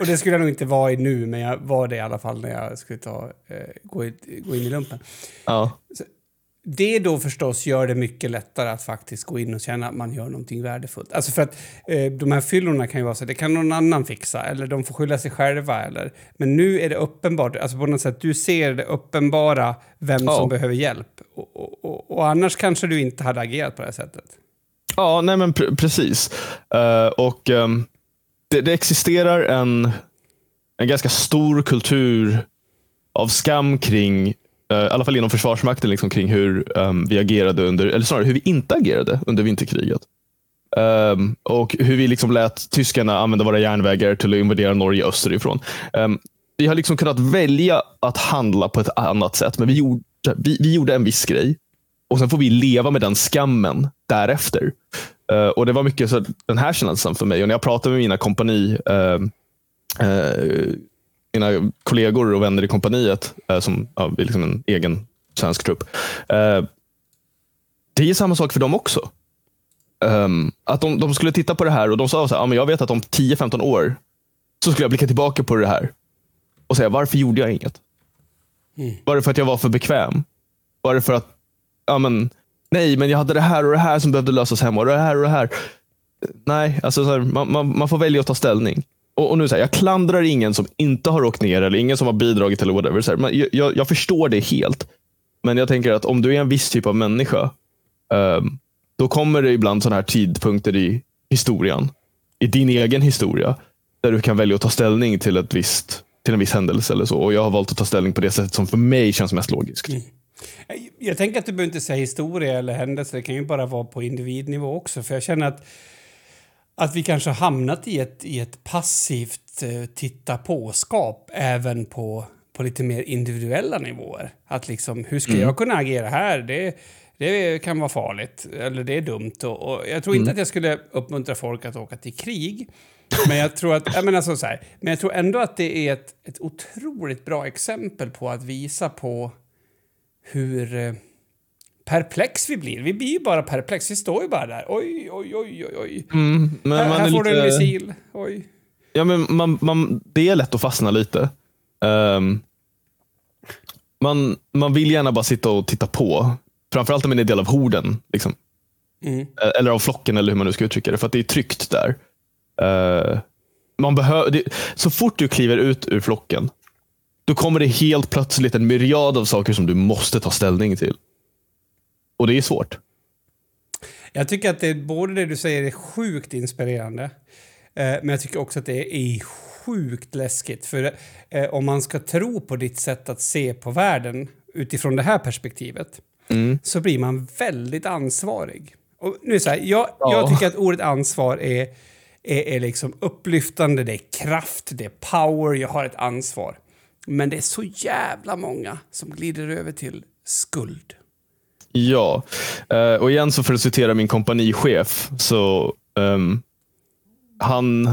Och det skulle jag nog inte vara i nu, men jag var det i alla fall när jag skulle ta, eh, gå, i, gå in i lumpen. Ja. Så, det då förstås gör det mycket lättare att faktiskt gå in och känna att man gör någonting värdefullt. Alltså för att eh, de här fyllorna kan ju vara så det kan någon annan fixa eller de får skylla sig själva. Eller, men nu är det uppenbart, alltså på något sätt, du ser det uppenbara vem Ja. som behöver hjälp. Och, och, och, och annars kanske du inte hade agerat på det här sättet. Ja, nej men pre precis. Eh, och ehm, det, det existerar en, en ganska stor kultur av skam kring, Eh, i alla fall inom Försvarsmakten, liksom, kring hur um, vi agerade under, eller snarare hur vi inte agerade under vinterkriget. Um, och hur vi liksom lät tyskarna använda våra järnvägar till att invadera Norge österifrån. Um, vi har liksom kunnat välja att handla på ett annat sätt, men vi gjorde, vi, vi gjorde en viss grej. Och sen får vi leva med den skammen därefter. Uh, och Det var mycket så den här känslan för mig. Och när jag pratar med mina kompani, uh, uh, mina kollegor och vänner i kompaniet, eh, som ja, är liksom en egen svensk trupp. eh, det är samma sak för dem också. Ehm, att de, de skulle titta på det här och de sa så här, ja, men jag vet att om 10-15 år så skulle jag blicka tillbaka på det här och säga, varför gjorde jag inget? Var det för att jag var för bekväm? Var det för att, ja men, nej, men jag hade det här och det här som behövde lösas hemma och det här och det här. Nej, alltså så här, man, man, man får välja att ta ställning. Och, och nu så här, Jag klandrar ingen som inte har åkt ner eller ingen som har bidragit eller whatever. Så här, men jag- jag, jag förstår det helt. Men jag tänker att om du är en viss typ av människa, um, då kommer det ibland sådana här tidpunkter i historien, i din egen historia, där du kan välja att ta ställning till, ett visst, till en viss händelse eller så. Och jag har valt att ta ställning på det sättet som för mig känns mest logiskt. Mm. Jag tänker att du behöver inte säga historia eller händelse, det kan ju bara vara på individnivå också. För jag känner att, att vi kanske har hamnat i ett, i ett passivt eh, titta på-skap även på, på lite mer individuella nivåer. Att liksom, hur ska jag kunna agera här? Det, det kan vara farligt, eller det är dumt. Och, och jag tror inte att jag skulle uppmuntra folk att åka till krig. Men jag tror att, jag menar så, så här, men jag tror ändå att det är ett, ett otroligt bra exempel på att visa på hur eh, perplex vi blir. Vi blir ju bara perplex. Vi står ju bara där. Oj, oj, oj, oj, oj. Mm, men här man här är får du en lite- missil. Oj. Ja, men man, man, det är lätt att fastna lite. Ehm, man, man vill gärna bara sitta och titta på. Framförallt om man är del av horden. Liksom. Mm. Eh, Eller av flocken, eller hur man nu ska uttrycka det. För att det är tryggt där. Eh, man behö- det, så fort du kliver ut ur flocken, då kommer det helt plötsligt en myriad av saker som du måste ta ställning till. Och det är svårt. Jag tycker att det, både det du säger är sjukt inspirerande, eh, men jag tycker också att det är sjukt läskigt. För eh, om man ska tro på ditt sätt att se på världen utifrån det här perspektivet så blir man väldigt ansvarig. Och nu så här, jag, jag Ja. tycker att ordet ansvar är, är, är liksom upplyftande, det är kraft, det är power, jag har ett ansvar. Men det är så jävla många som glider över till skuld. Ja, Eh, och igen så för att citera min kompanichef så ehm, han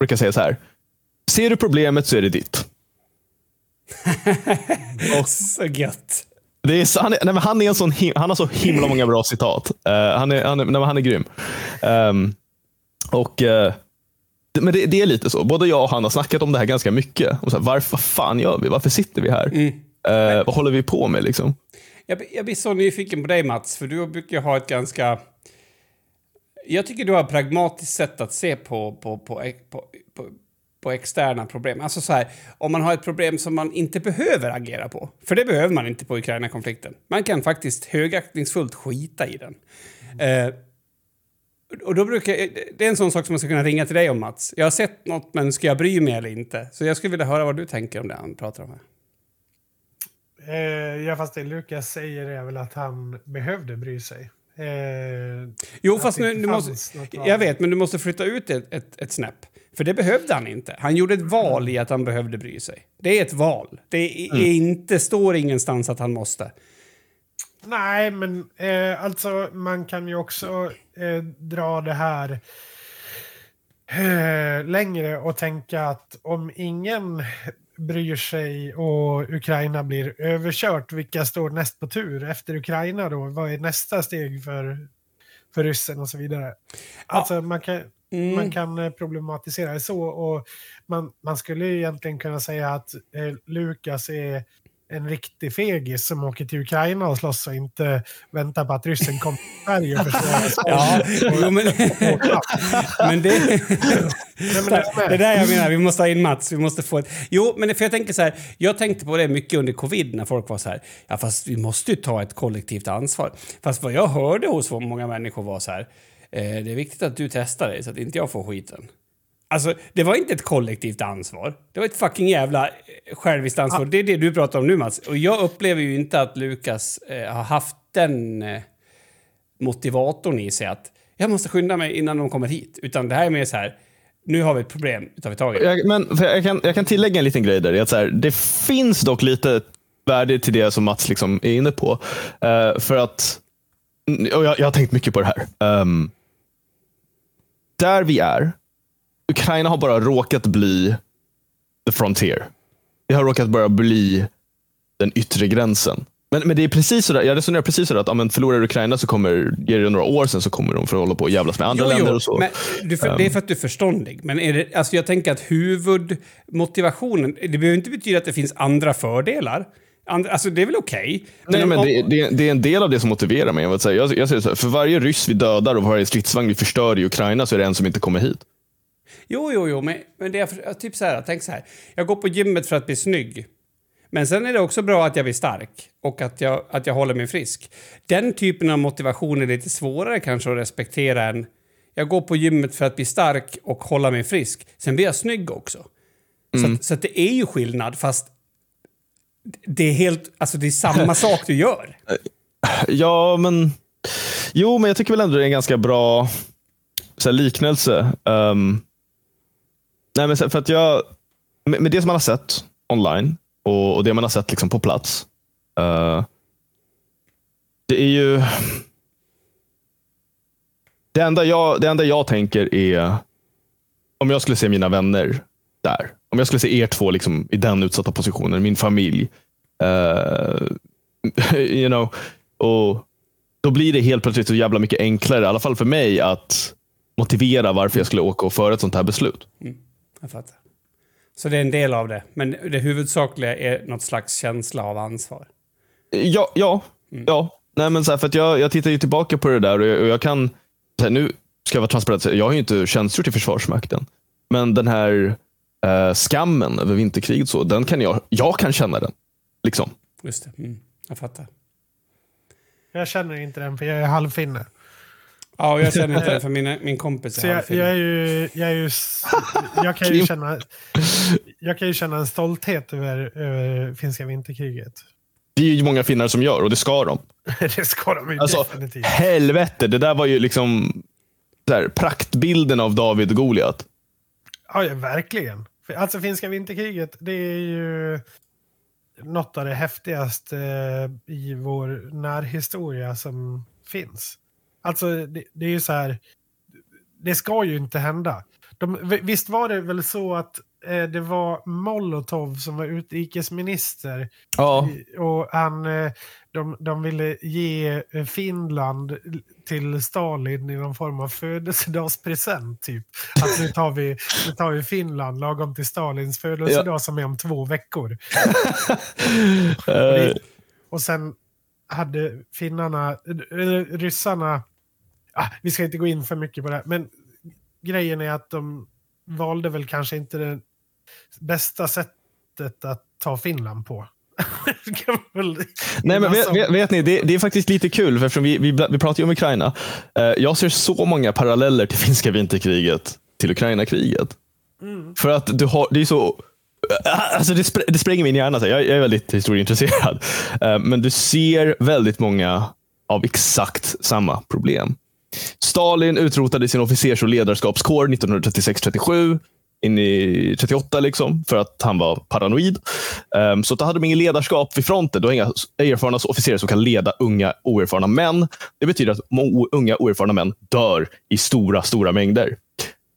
brukar säga så här. Ser du problemet så är det ditt. Så gött. Det är, han, är, nej, han, är en sån him, han har så himla många bra citat. Eh, han, är, han, är, nej, han är grym. Ehm, och, det- men det, det är lite så. Både jag och han har snackat om det här ganska mycket. Och så här, varför fan gör vi? Varför sitter vi här? Eh, vad håller vi på med? Liksom? Jag, blir- jag blir så nyfiken på dig Mats, för du brukar ha ett ganska... Jag tycker du har ett pragmatiskt sätt att se på, på, på, på, på, på externa problem. Alltså så här, om man har ett problem som man inte behöver agera på, för det behöver man inte på Ukraina-konflikten. Man kan faktiskt högaktningsfullt skita i den. Eh, och då brukar jag, det är en sån sak som man ska kunna ringa till dig om Mats. Jag har sett något, men ska jag bry mig eller inte? Så jag skulle vilja höra vad du tänker om det han pratar om här. Eh, ja, fast det Lukas säger är väl att han behövde bry sig. Eh, Jo, fast nu, du måste, jag vet, men du måste flytta ut ett, ett, ett snäpp. För det behövde han inte. Han gjorde ett val i att han behövde bry sig. Det är ett val. Det är, är inte, står ingenstans att han måste. Nej, men eh, alltså man kan ju också eh, dra det här eh, längre och tänka att om ingen bryr sig och Ukraina blir överkört, vilka står näst på tur efter Ukraina då? Vad är nästa steg för, för ryssen och så vidare? Alltså man kan, Mm. man kan eh, problematisera det så och man, man skulle egentligen kunna säga att eh, Lukas är en riktig fegis som åker till Ukraina och slåss och inte väntar på att ryssen kommer till Sverige och försvarar Ja, jo, men, men det, det är där jag menar, vi måste ha in Mats. Vi måste få ett... Jo, men för jag tänker så här, jag tänkte på det mycket under covid när folk var så här, ja fast vi måste ju ta ett kollektivt ansvar. Fast vad jag hörde hos många människor var så här, eh, det är viktigt att du testar dig så att inte jag får skiten. Alltså, det var inte ett kollektivt ansvar. Det var ett fucking jävla eh, själviskt ansvar. Det är det du pratar om nu, Mats. Och jag upplever ju inte att Lukas eh, har haft den eh, motivatorn i sig att jag måste skynda mig innan de kommer hit. Utan det här är mer så här, nu har vi ett problem, nu tar vi tag i det. Jag, men, jag, kan, jag kan tillägga en liten grej där. Att så här, det finns dock lite värde till det som Mats liksom är inne på. Uh, för att, och jag, jag har tänkt mycket på det här. Um, där vi är, Ukraina har bara råkat bli the frontier. Det har råkat bara bli den yttre gränsen. Men, men det är precis sådär, jag resonerar precis sådär att om förlorar Ukraina så kommer, ger det några år sen så kommer de få hålla på och jävlas med andra länder och så. Men du, för, det är för att du är förståndig. Men är det, alltså jag tänker att huvudmotivationen, det behöver inte betyda att det finns andra fördelar. Andra, alltså det är väl okej. Nej, om- men om- det, det, det är en del av det som motiverar mig. Jag, vill säga, jag, jag säger så här, för varje ryss vi dödar och varje stridsvagn vi förstör i Ukraina så är det en som inte kommer hit. Jo, jo, jo, men, men det är typ så här, tänk så här. Jag går på gymmet för att bli snygg. Men sen är det också bra att jag blir stark och att jag, att jag håller mig frisk. Den typen av motivation är lite svårare kanske att respektera än jag går på gymmet för att bli stark och hålla mig frisk. Sen blir jag snygg också. Så, att, så att det är ju skillnad, fast det är helt, alltså det är samma sak du gör. Ja, men... Jo, men jag tycker väl ändå det är en ganska bra så här, liknelse. Ehm, nej, men för att jag... Med, med det som man har sett online och, och det man har sett liksom på plats. Uh, det är ju... Det enda, jag, det enda jag tänker är om jag skulle se mina vänner där. Om jag skulle se er två liksom, i den utsatta positionen, min familj. Uh, you know, och då blir det helt plötsligt så jävla mycket enklare, i alla fall för mig, att motivera varför jag skulle åka och föra ett sånt här beslut. Mm. Jag fattar. Så det är en del av det. Men det huvudsakliga är något slags känsla av ansvar. Ja, ja, ja. Nej, men så här, för att jag, jag tittar ju tillbaka på det där och jag, och jag kan, så här, nu ska jag vara transparent, jag har ju inte tjänstgjort i Försvarsmakten. Men den här eh, skammen över vinterkriget, så, den kan jag, jag kan känna den. Liksom. Just det. Mm. Jag fattar. Jag känner inte den för jag är halvfinne. Ja, och jag känner inte det för min, min kompis Så är jag, jag är ju... Jag, är ju jag, kan ju känna, jag kan ju känna en stolthet över, över finska vinterkriget. Det är ju många finnar som gör och det ska de. det ska de ju Alltså, definitivt. helvete, det där var ju liksom så här, praktbilden av David och Goliat. Ja, ja, verkligen. Alltså finska vinterkriget, det är ju något av det häftigaste eh, i vår närhistoria som finns. Alltså det, det är ju så här, det ska ju inte hända. De, vi- visst var det väl så att eh, det var Molotov som var utrikesminister Ja, och han, eh, de, de ville ge eh, Finland till Stalin i någon form av födelsedagspresent. Typ. Att nu tar, vi, nu tar vi Finland lagom till Stalins födelsedag som är om två veckor. eh, Och sen hade finnarna, eller ryssarna, ah, vi ska inte gå in för mycket på det, här, men grejen är att de valde väl kanske inte det bästa sättet att ta Finland på. Nej, men vet, vet, vet ni, det, det är faktiskt lite kul, för eftersom vi, vi, vi pratar ju om Ukraina. Eh, jag ser så många paralleller till finska vinterkriget till Ukraina-kriget. För att du har, det är så... Alltså det, spr det spränger min hjärna. så Jag, jag är väldigt historieintresserad. Uh, men du ser väldigt många av exakt samma problem. Stalin utrotade sin officers och ledarskapskår 1936-37. in i 38 liksom, för att han var paranoid. Um, så då hade de ingen ledarskap vid fronten. Då inga erfarna officerare som kan leda unga oerfarna män. Det betyder att unga oerfarna män dör i stora, stora mängder.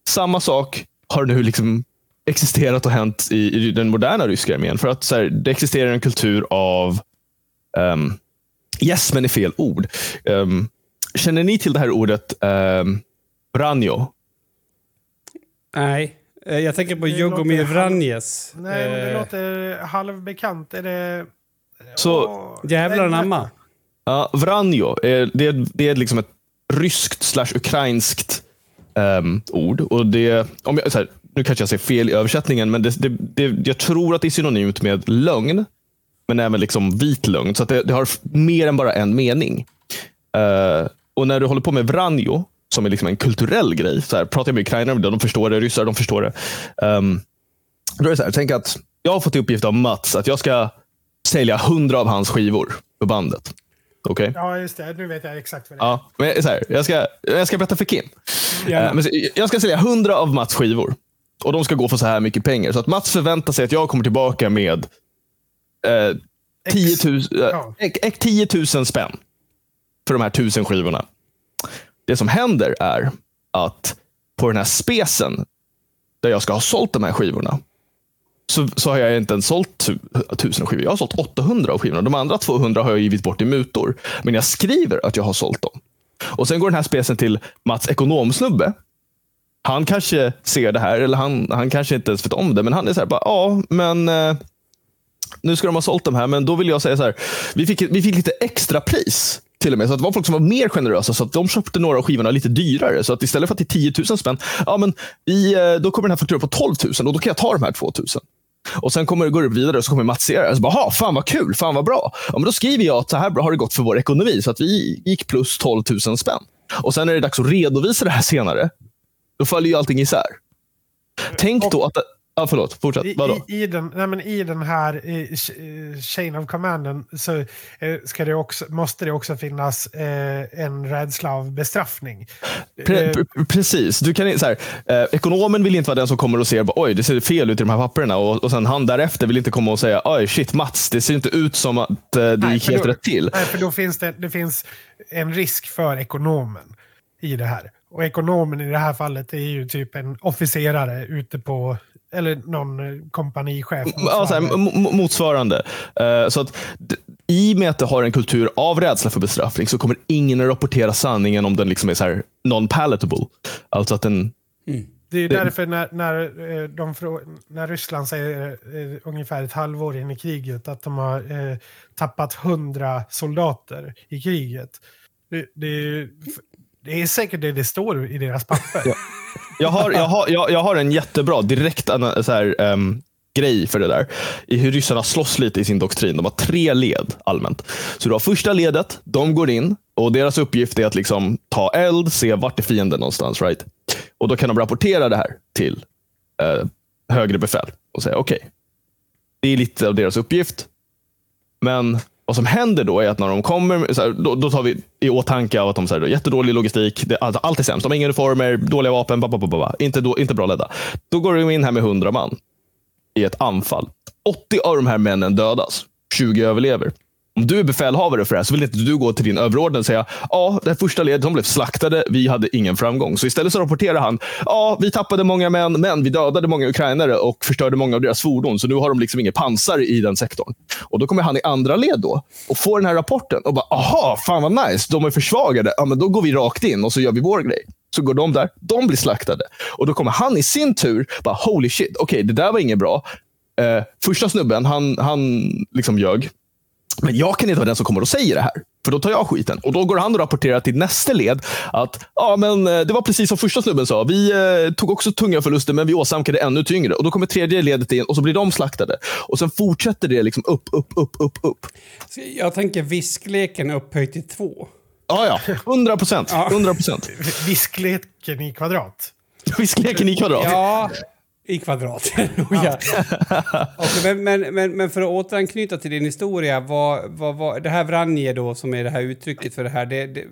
Samma sak har nu liksom existerat och hänt i, i den moderna ryska armén. För att så här, det existerar en kultur av um, Yes, men är fel ord. Um, känner ni till det här ordet um, branjo? Nej. Eh, jag tänker på Jugomir Vranjes. Nej, men det eh. låter halvbekant. Är det... Så, oh, Jävlar anamma. Ja, Vranjo, är, det, det är liksom ett ryskt slash ukrainskt um, ord. Och det, om jag, så här, nu kanske jag säger fel i översättningen, men det, det, det, jag tror att det är synonymt med lögn. Men även liksom vit lögn. Så det, det, har mer än bara en mening. Uh, och när du håller på med Vranjo, som är liksom en kulturell grej. Så här, pratar jag med ukrainare de förstår det. Ryssar, de förstår det. Um, då är det så här, tänk att jag har fått i uppgift av Mats att jag ska sälja hundra av hans skivor för bandet. Okej? Okay? Ja, just det. Nu vet jag exakt vad det är. Ja, men så här, jag, ska, jag ska berätta för Kim. Yeah. Uh, jag ska sälja hundra av Mats skivor. Och de ska gå för så här mycket pengar. Så att Mats förväntar sig att jag kommer tillbaka med eh, 10, 000, eh, ja. 10 000 spänn för de här tusen skivorna. Det som händer är att på den här spesen där jag ska ha sålt de här skivorna så, så har jag inte ens sålt tusen skivor. Jag har sålt 800 av skivorna. De andra 200 har jag givit bort i mutor. Men jag skriver att jag har sålt dem. Och Sen går den här spesen till Mats ekonomsnubbe. Han kanske ser det här, eller han, han kanske inte ens vet om det, men han är så här, bara, ja, men eh, nu ska de ha sålt de här, men då vill jag säga så här, vi fick, vi fick lite extra pris till och med. Så det var folk som var mer generösa, så att de köpte några av skivorna lite dyrare. Så att istället för att det är 10 000 spänn, ja, men vi, eh, då kommer den här fakturan på 12 000 och då kan jag ta de här 2 000. Och sen kommer det gå vidare och så kommer Mats se det. Så bara, fan vad kul, fan vad bra. Ja, men då skriver jag att så här bra har det gått för vår ekonomi. Så att vi gick plus 12 000 spänn. Och sen är det dags att redovisa det här senare. Då faller ju allting isär. Tänk då att Ja, förlåt. Fortsätt. Vadå? I, i, den, nej, men I den här i, chain of commanden så eh, ska det också, måste det också finnas eh, en rädsla av bestraffning. Pre, eh, pre, precis. Du kan, så här, eh, ekonomen vill inte vara den som kommer och ser oj det ser fel ut i de här papperna och, och sen han därefter vill inte komma och säga oj shit Mats, det ser inte ut som att eh, det nej, gick helt då, rätt till. Nej, för då finns det, det finns en risk för ekonomen i det här. Och ekonomen i det här fallet är ju typ en officerare ute på eller någon eh, kompanichef. Motsvarande. Ja, motsvarande. Uh, så att, I och med att det har en kultur av rädsla för bestraffning så kommer ingen att rapportera sanningen om den liksom är så non-palatable. Alltså att den... Mm. Det är därför när, när, eh, de, när Ryssland säger eh, ungefär ett halvår in i kriget att de har eh, tappat hundra soldater i kriget. Det, det, det är säkert det det står i deras papper. Ja. Jag, har, jag, har, jag, jag har en jättebra direkt så här, um, grej för det där. I hur ryssarna slåss lite i sin doktrin. De har tre led allmänt. Så du har första ledet, de går in och deras uppgift är att liksom ta eld, se vart är fienden någonstans. Right? Och Då kan de rapportera det här till uh, högre befäl och säga okej, okay, det är lite av deras uppgift. Men vad som händer då är att när de kommer, så här, då, då, tar vi i åtanke av att de har jättedålig logistik, det, alltså, allt är sämst. De har inga uniformer, dåliga vapen, ba, ba, ba, ba. Inte, då, inte bra ledda. Då går de in här med 100 man i ett anfall. 80 av de här männen dödas. 20 överlever om du är befälhavare för det här så vill inte du gå till din överordnade och säga ja, det första ledet de blev slaktade, vi hade ingen framgång. Så istället så rapporterar han ja, vi tappade många män, men vi dödade många ukrainare och förstörde många av deras fordon. Så nu har de liksom inget pansar i den sektorn. Och Då kommer han i andra led då och får den här rapporten och bara aha, fan vad nice, de är försvagade. Ja, men då går vi rakt in och så gör vi vår grej. Så går de där, de blir slaktade. Och Då kommer han i sin tur bara holy shit, okej, okay, det där var inget bra. Eh, första snubben, han, han liksom ljög. Men jag kan inte vara den som kommer och säger det här. För då tar jag skiten. Och då går han och rapporterar till nästa led att ja, men eh, det var precis som första snubben sa. Vi eh, tog också tunga förluster, men vi åsamkade ännu tyngre. Och Då kommer tredje ledet in och så blir de slaktade. Och sen fortsätter det liksom upp, upp, upp, upp, upp. Jag tänker viskleken upphöjt till två. Ja, ja. 100 procent. 100 Viskleken i kvadrat. Viskleken i kvadrat. Ja, I kvadrat. ja. okay, men, men, men, för att återanknyta till din historia, vad, vad, vad, det här Vranje då, som är det här uttrycket för det här, det, det,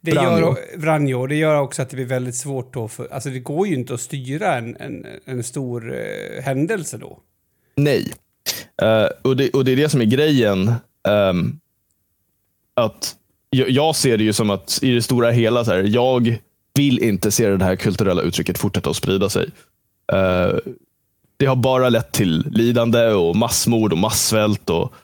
det gör, Vranjo, det gör också att det blir väldigt svårt då, för, alltså det går ju inte att styra en, en, en stor uh, händelse då. Nej, uh, och, det, och det är det som är grejen. Um, att jag, jag, ser det ju som att i det stora hela, så här, jag vill inte se det här kulturella uttrycket fortsätta att sprida sig. Uh, det har bara lett till lidande och massmord och massvält. Och,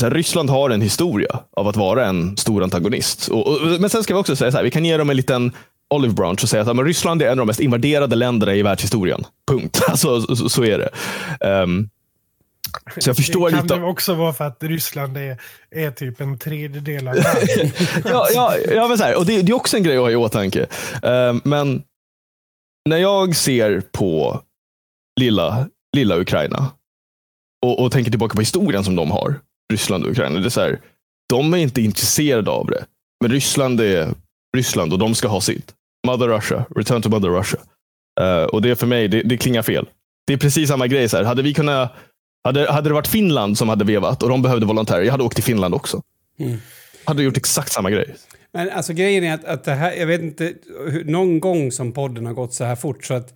så här, Ryssland har en historia av att vara en stor antagonist. Och, och, men sen ska vi också säga så här, vi kan ge dem en liten olive branch och säga att men Ryssland är en av de mest invaderade länderna i världshistorien. Punkt. Alltså, så, så är det. Um, så jag förstår det kan lite... också vara för att Ryssland är, är typ en tredjedel av världen. ja, ja, ja, men så här, och det, det, är också en grej att ha i åtanke. Uh, men när jag ser på lilla, lilla Ukraina och, och tänker tillbaka på historien som de har, Ryssland och Ukraina. Det är så här, de är inte intresserade av det. Men Ryssland är Ryssland och de ska ha sitt. Mother Russia, return to Mother Russia. Uh, och det för mig, det, det klingar fel. Det är precis samma grej. Så här. Hade vi kunnat hade, hade det varit Finland som hade vevat och de behövde volontärer, jag hade åkt till Finland också. Mm. Hade gjort exakt samma grej. Men alltså grejen är att, att det här, jag vet inte, någon gång som podden har gått så här fort så att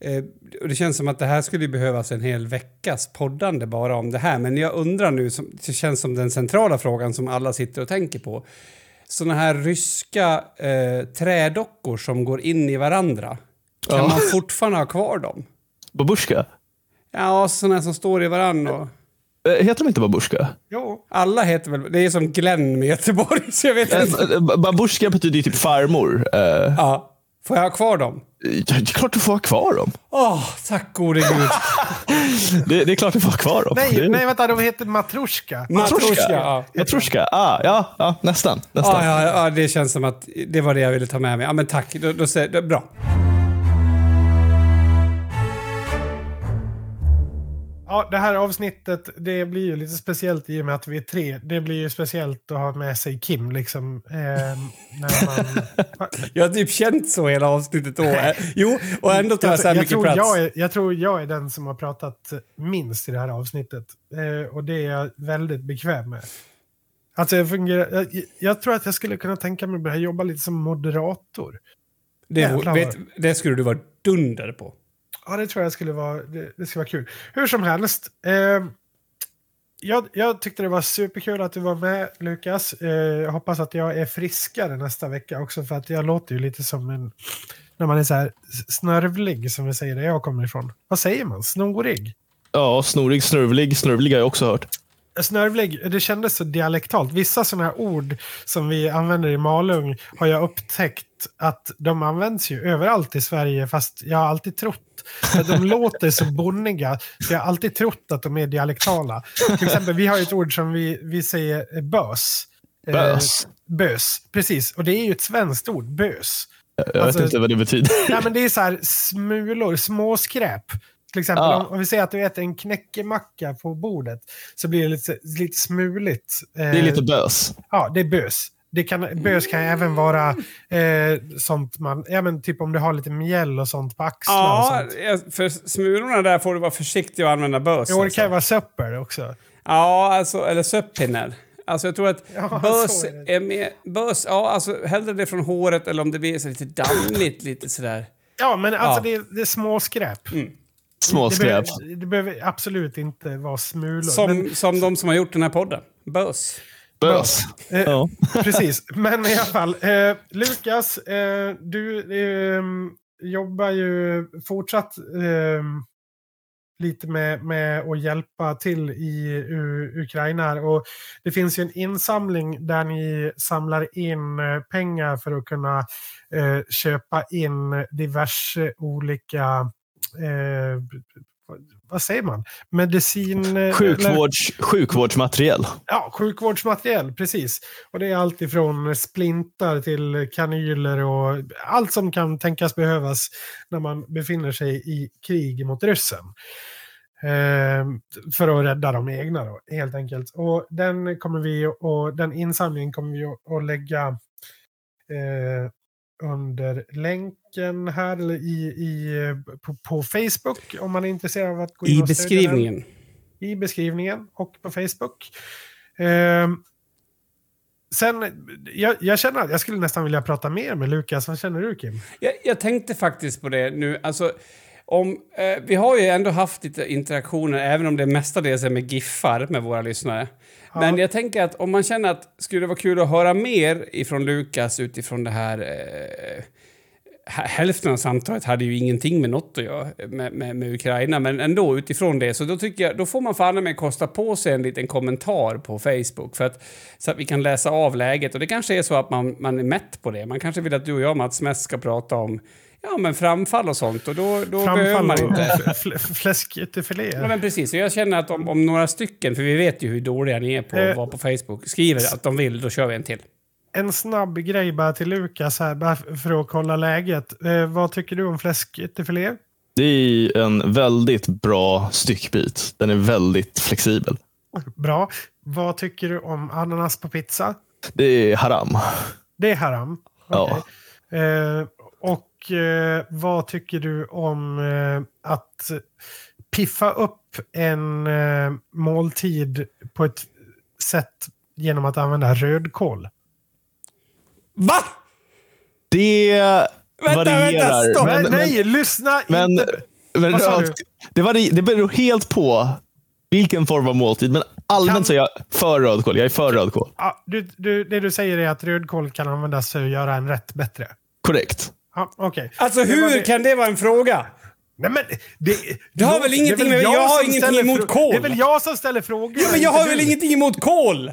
eh, det känns som att det här skulle behövas en hel veckas poddande bara om det här. Men jag undrar nu, som, det känns som den centrala frågan som alla sitter och tänker på. Såna här ryska eh, trädockor som går in i varandra. Kan ja. man fortfarande ha kvar dem? Babushka? Ja, sådana som står i varandra. Och... Eh, heter de inte babushka? Jo. Alla heter väl... Det är som Glenn med Göteborg, så jag vet inte. Eh, babushka betyder ju typ farmor. Ja. Får jag ha kvar dem? Ja, det är klart du får ha kvar dem. Åh, oh, tack gode gud. det, det, är klart du får ha kvar dem. Nej, det... nej vänta, de heter matroska. Matroska, ja. Matroska, ah, ja, ja, nästan. nästan. Ah, ja, ja, det känns som att det var det jag ville ta med mig. Ja, men tack, då, då, då, bra. Ja, det här avsnittet det blir ju lite speciellt i och med att vi är tre. Det blir ju speciellt att ha med sig Kim. Liksom, eh, när man... jag har typ känt så hela avsnittet då. jo, och ändå tar jag så här jag mycket tror plats. Jag, är, jag tror jag är den som har pratat minst i det här avsnittet. Eh, och det är jag väldigt bekväm med. Alltså jag, fungerar, jag, jag, tror att jag skulle kunna tänka mig att börja jobba lite som moderator. Det, vet, det skulle du vara dunder på. Ja, det tror jag skulle vara, det, det skulle vara kul. Hur som helst. Eh, jag, jag, tyckte det var superkul att du var med, Lukas. Eh, jag hoppas att jag är friskare nästa vecka också, för att jag låter ju lite som en... När man är så här snörvlig, som vi säger där jag kommer ifrån. Vad säger man? Snorig? Ja, snorig, snörvlig. Snörvlig har jag också hört. Snörvlig, det kändes så dialektalt. Vissa sådana här ord som vi använder i Malung har jag upptäckt att de används ju överallt i Sverige, fast jag har alltid trott de låter så bonniga, så jag har alltid trott att de är dialektala. Till exempel, vi har ett ord som vi, vi säger bös. Eh, bös? Eh, bös, precis. Och det är ju ett svenskt ord, bös. Jag alltså, vet inte vad det betyder. Nej, men det är så här smulor, småskräp. Till exempel ja. om, om, vi säger att du äter en knäckemacka på bordet så blir det lite, lite smuligt. Det är lite bös. Ja, det är bös. Det kan, bös kan även vara eh, sånt man, ja men typ om du har lite mjäll och sånt på axlar Ja, för smulorna där får du vara försiktig och använda bös. Jo, det kan ju alltså. vara söppel också. Ja, alltså, eller söppinnar. Alltså jag tror att ja, bös är, är med... Bös, ja alltså hellre det från håret eller om det blir så lite dammigt, lite sådär. Ja, men alltså ja. Det, det är småskräp. Mm. Småskräp. Det, behöver, det behöver absolut inte vara smulor. Som, men... som de som har gjort den här podden. Bös. Bös. Eh, ja. Precis, men i alla fall. Eh, Lukas, eh, du eh, jobbar ju fortsatt eh, lite med, med att hjälpa till i U Ukraina. Och det finns ju en insamling där ni samlar in eh, pengar för att kunna köpa in diverse olika vad säger man? Medicin... Eh, Sjukvårds, eller, sjukvårdsmateriel. Ja, sjukvårdsmateriel, precis. Och det är allt ifrån splintar till kanyler och allt som kan tänkas behövas när man befinner sig i krig mot ryssen. Eh, för att rädda de egna då, helt enkelt. Och den, kommer vi, och den insamlingen kommer vi att lägga eh, under länken här eller i, i, på, på Facebook om man är intresserad av att gå in I och stödja den. beskrivningen. I beskrivningen och på Facebook. Ehm, sen, jag, jag känner att jag skulle nästan vilja prata mer med Lukas. Vad känner du Kim? Jag, jag tänkte faktiskt på det nu. Alltså, om, eh, vi har ju ändå haft lite interaktioner, även om det mestadels är med giffar med våra lyssnare. Men jag tänker att om man känner att skulle det vara kul att höra mer ifrån Lukas utifrån det här... Eh, hä- hälften av samtalet hade ju ingenting med något att göra med, med, med Ukraina, men ändå utifrån det. Så då tycker jag, då får man fan med kosta på sig en liten kommentar på Facebook för att, så att vi kan läsa av läget. Och det kanske är så att man, man är mätt på det. Man kanske vill att du och jag, Mats Mest, ska prata om ja, men framfall och sånt. Och då, då behöver Framfall man och inte... fl- fläskytterfilé. Ja, men precis. Så jag känner att om, om några stycken, för vi vet ju hur dåliga ni är på Eh, att vara på Facebook, skriver att de vill, då kör vi en till. En snabb grej bara till Lukas här, bara för att kolla läget. Eh, vad tycker du om fläskytterfilé? Det är en väldigt bra styckbit. Den är väldigt flexibel. Bra. Vad tycker du om ananas på pizza? Det är haram. Det är haram. Ja. Okej. Eh, och eh, vad tycker du om eh, att piffa upp en eh, måltid på ett sätt genom att använda rödkål? Va? Det Vänta, varierar. vänta, stopp! nej, men, nej, lyssna men, inte! men, Vad sa röd- det, vari- det beror helt på vilken form av måltid. Men allmänt Kan- så är jag för rödkål. Jag är för rödkål. Ja, du, du, det du säger är att rödkål kan användas för att göra en rätt bättre. Korrekt. Ja, okej. Alltså Det hur det- kan det vara en fråga? Nej, men det, Det har väl ingenting med- jag jag har ingenting emot kål. Det är väl jag som ställer frågor. Ja, men jag har väl du. ingenting emot kol?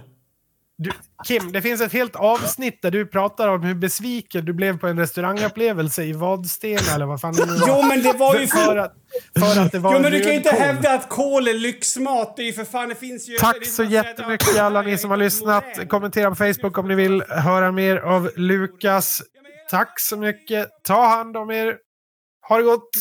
Du, Kim, det finns ett helt avsnitt där du pratar om hur besviken du blev på en restaurangupplevelse i Vadstena eller vad fan det nu var. Jo, men det var ju för, för, att, för att det var Jo, men du kan ju inte rödkål. hävda att kol är lyxmat. Det är ju för fan, det finns ju... det Tack så jättemycket alla ni som har lyssnat. Kommentera på Facebook om ni vill höra mer av Lukas. Tack så mycket. Ta hand om er. Ha det gott!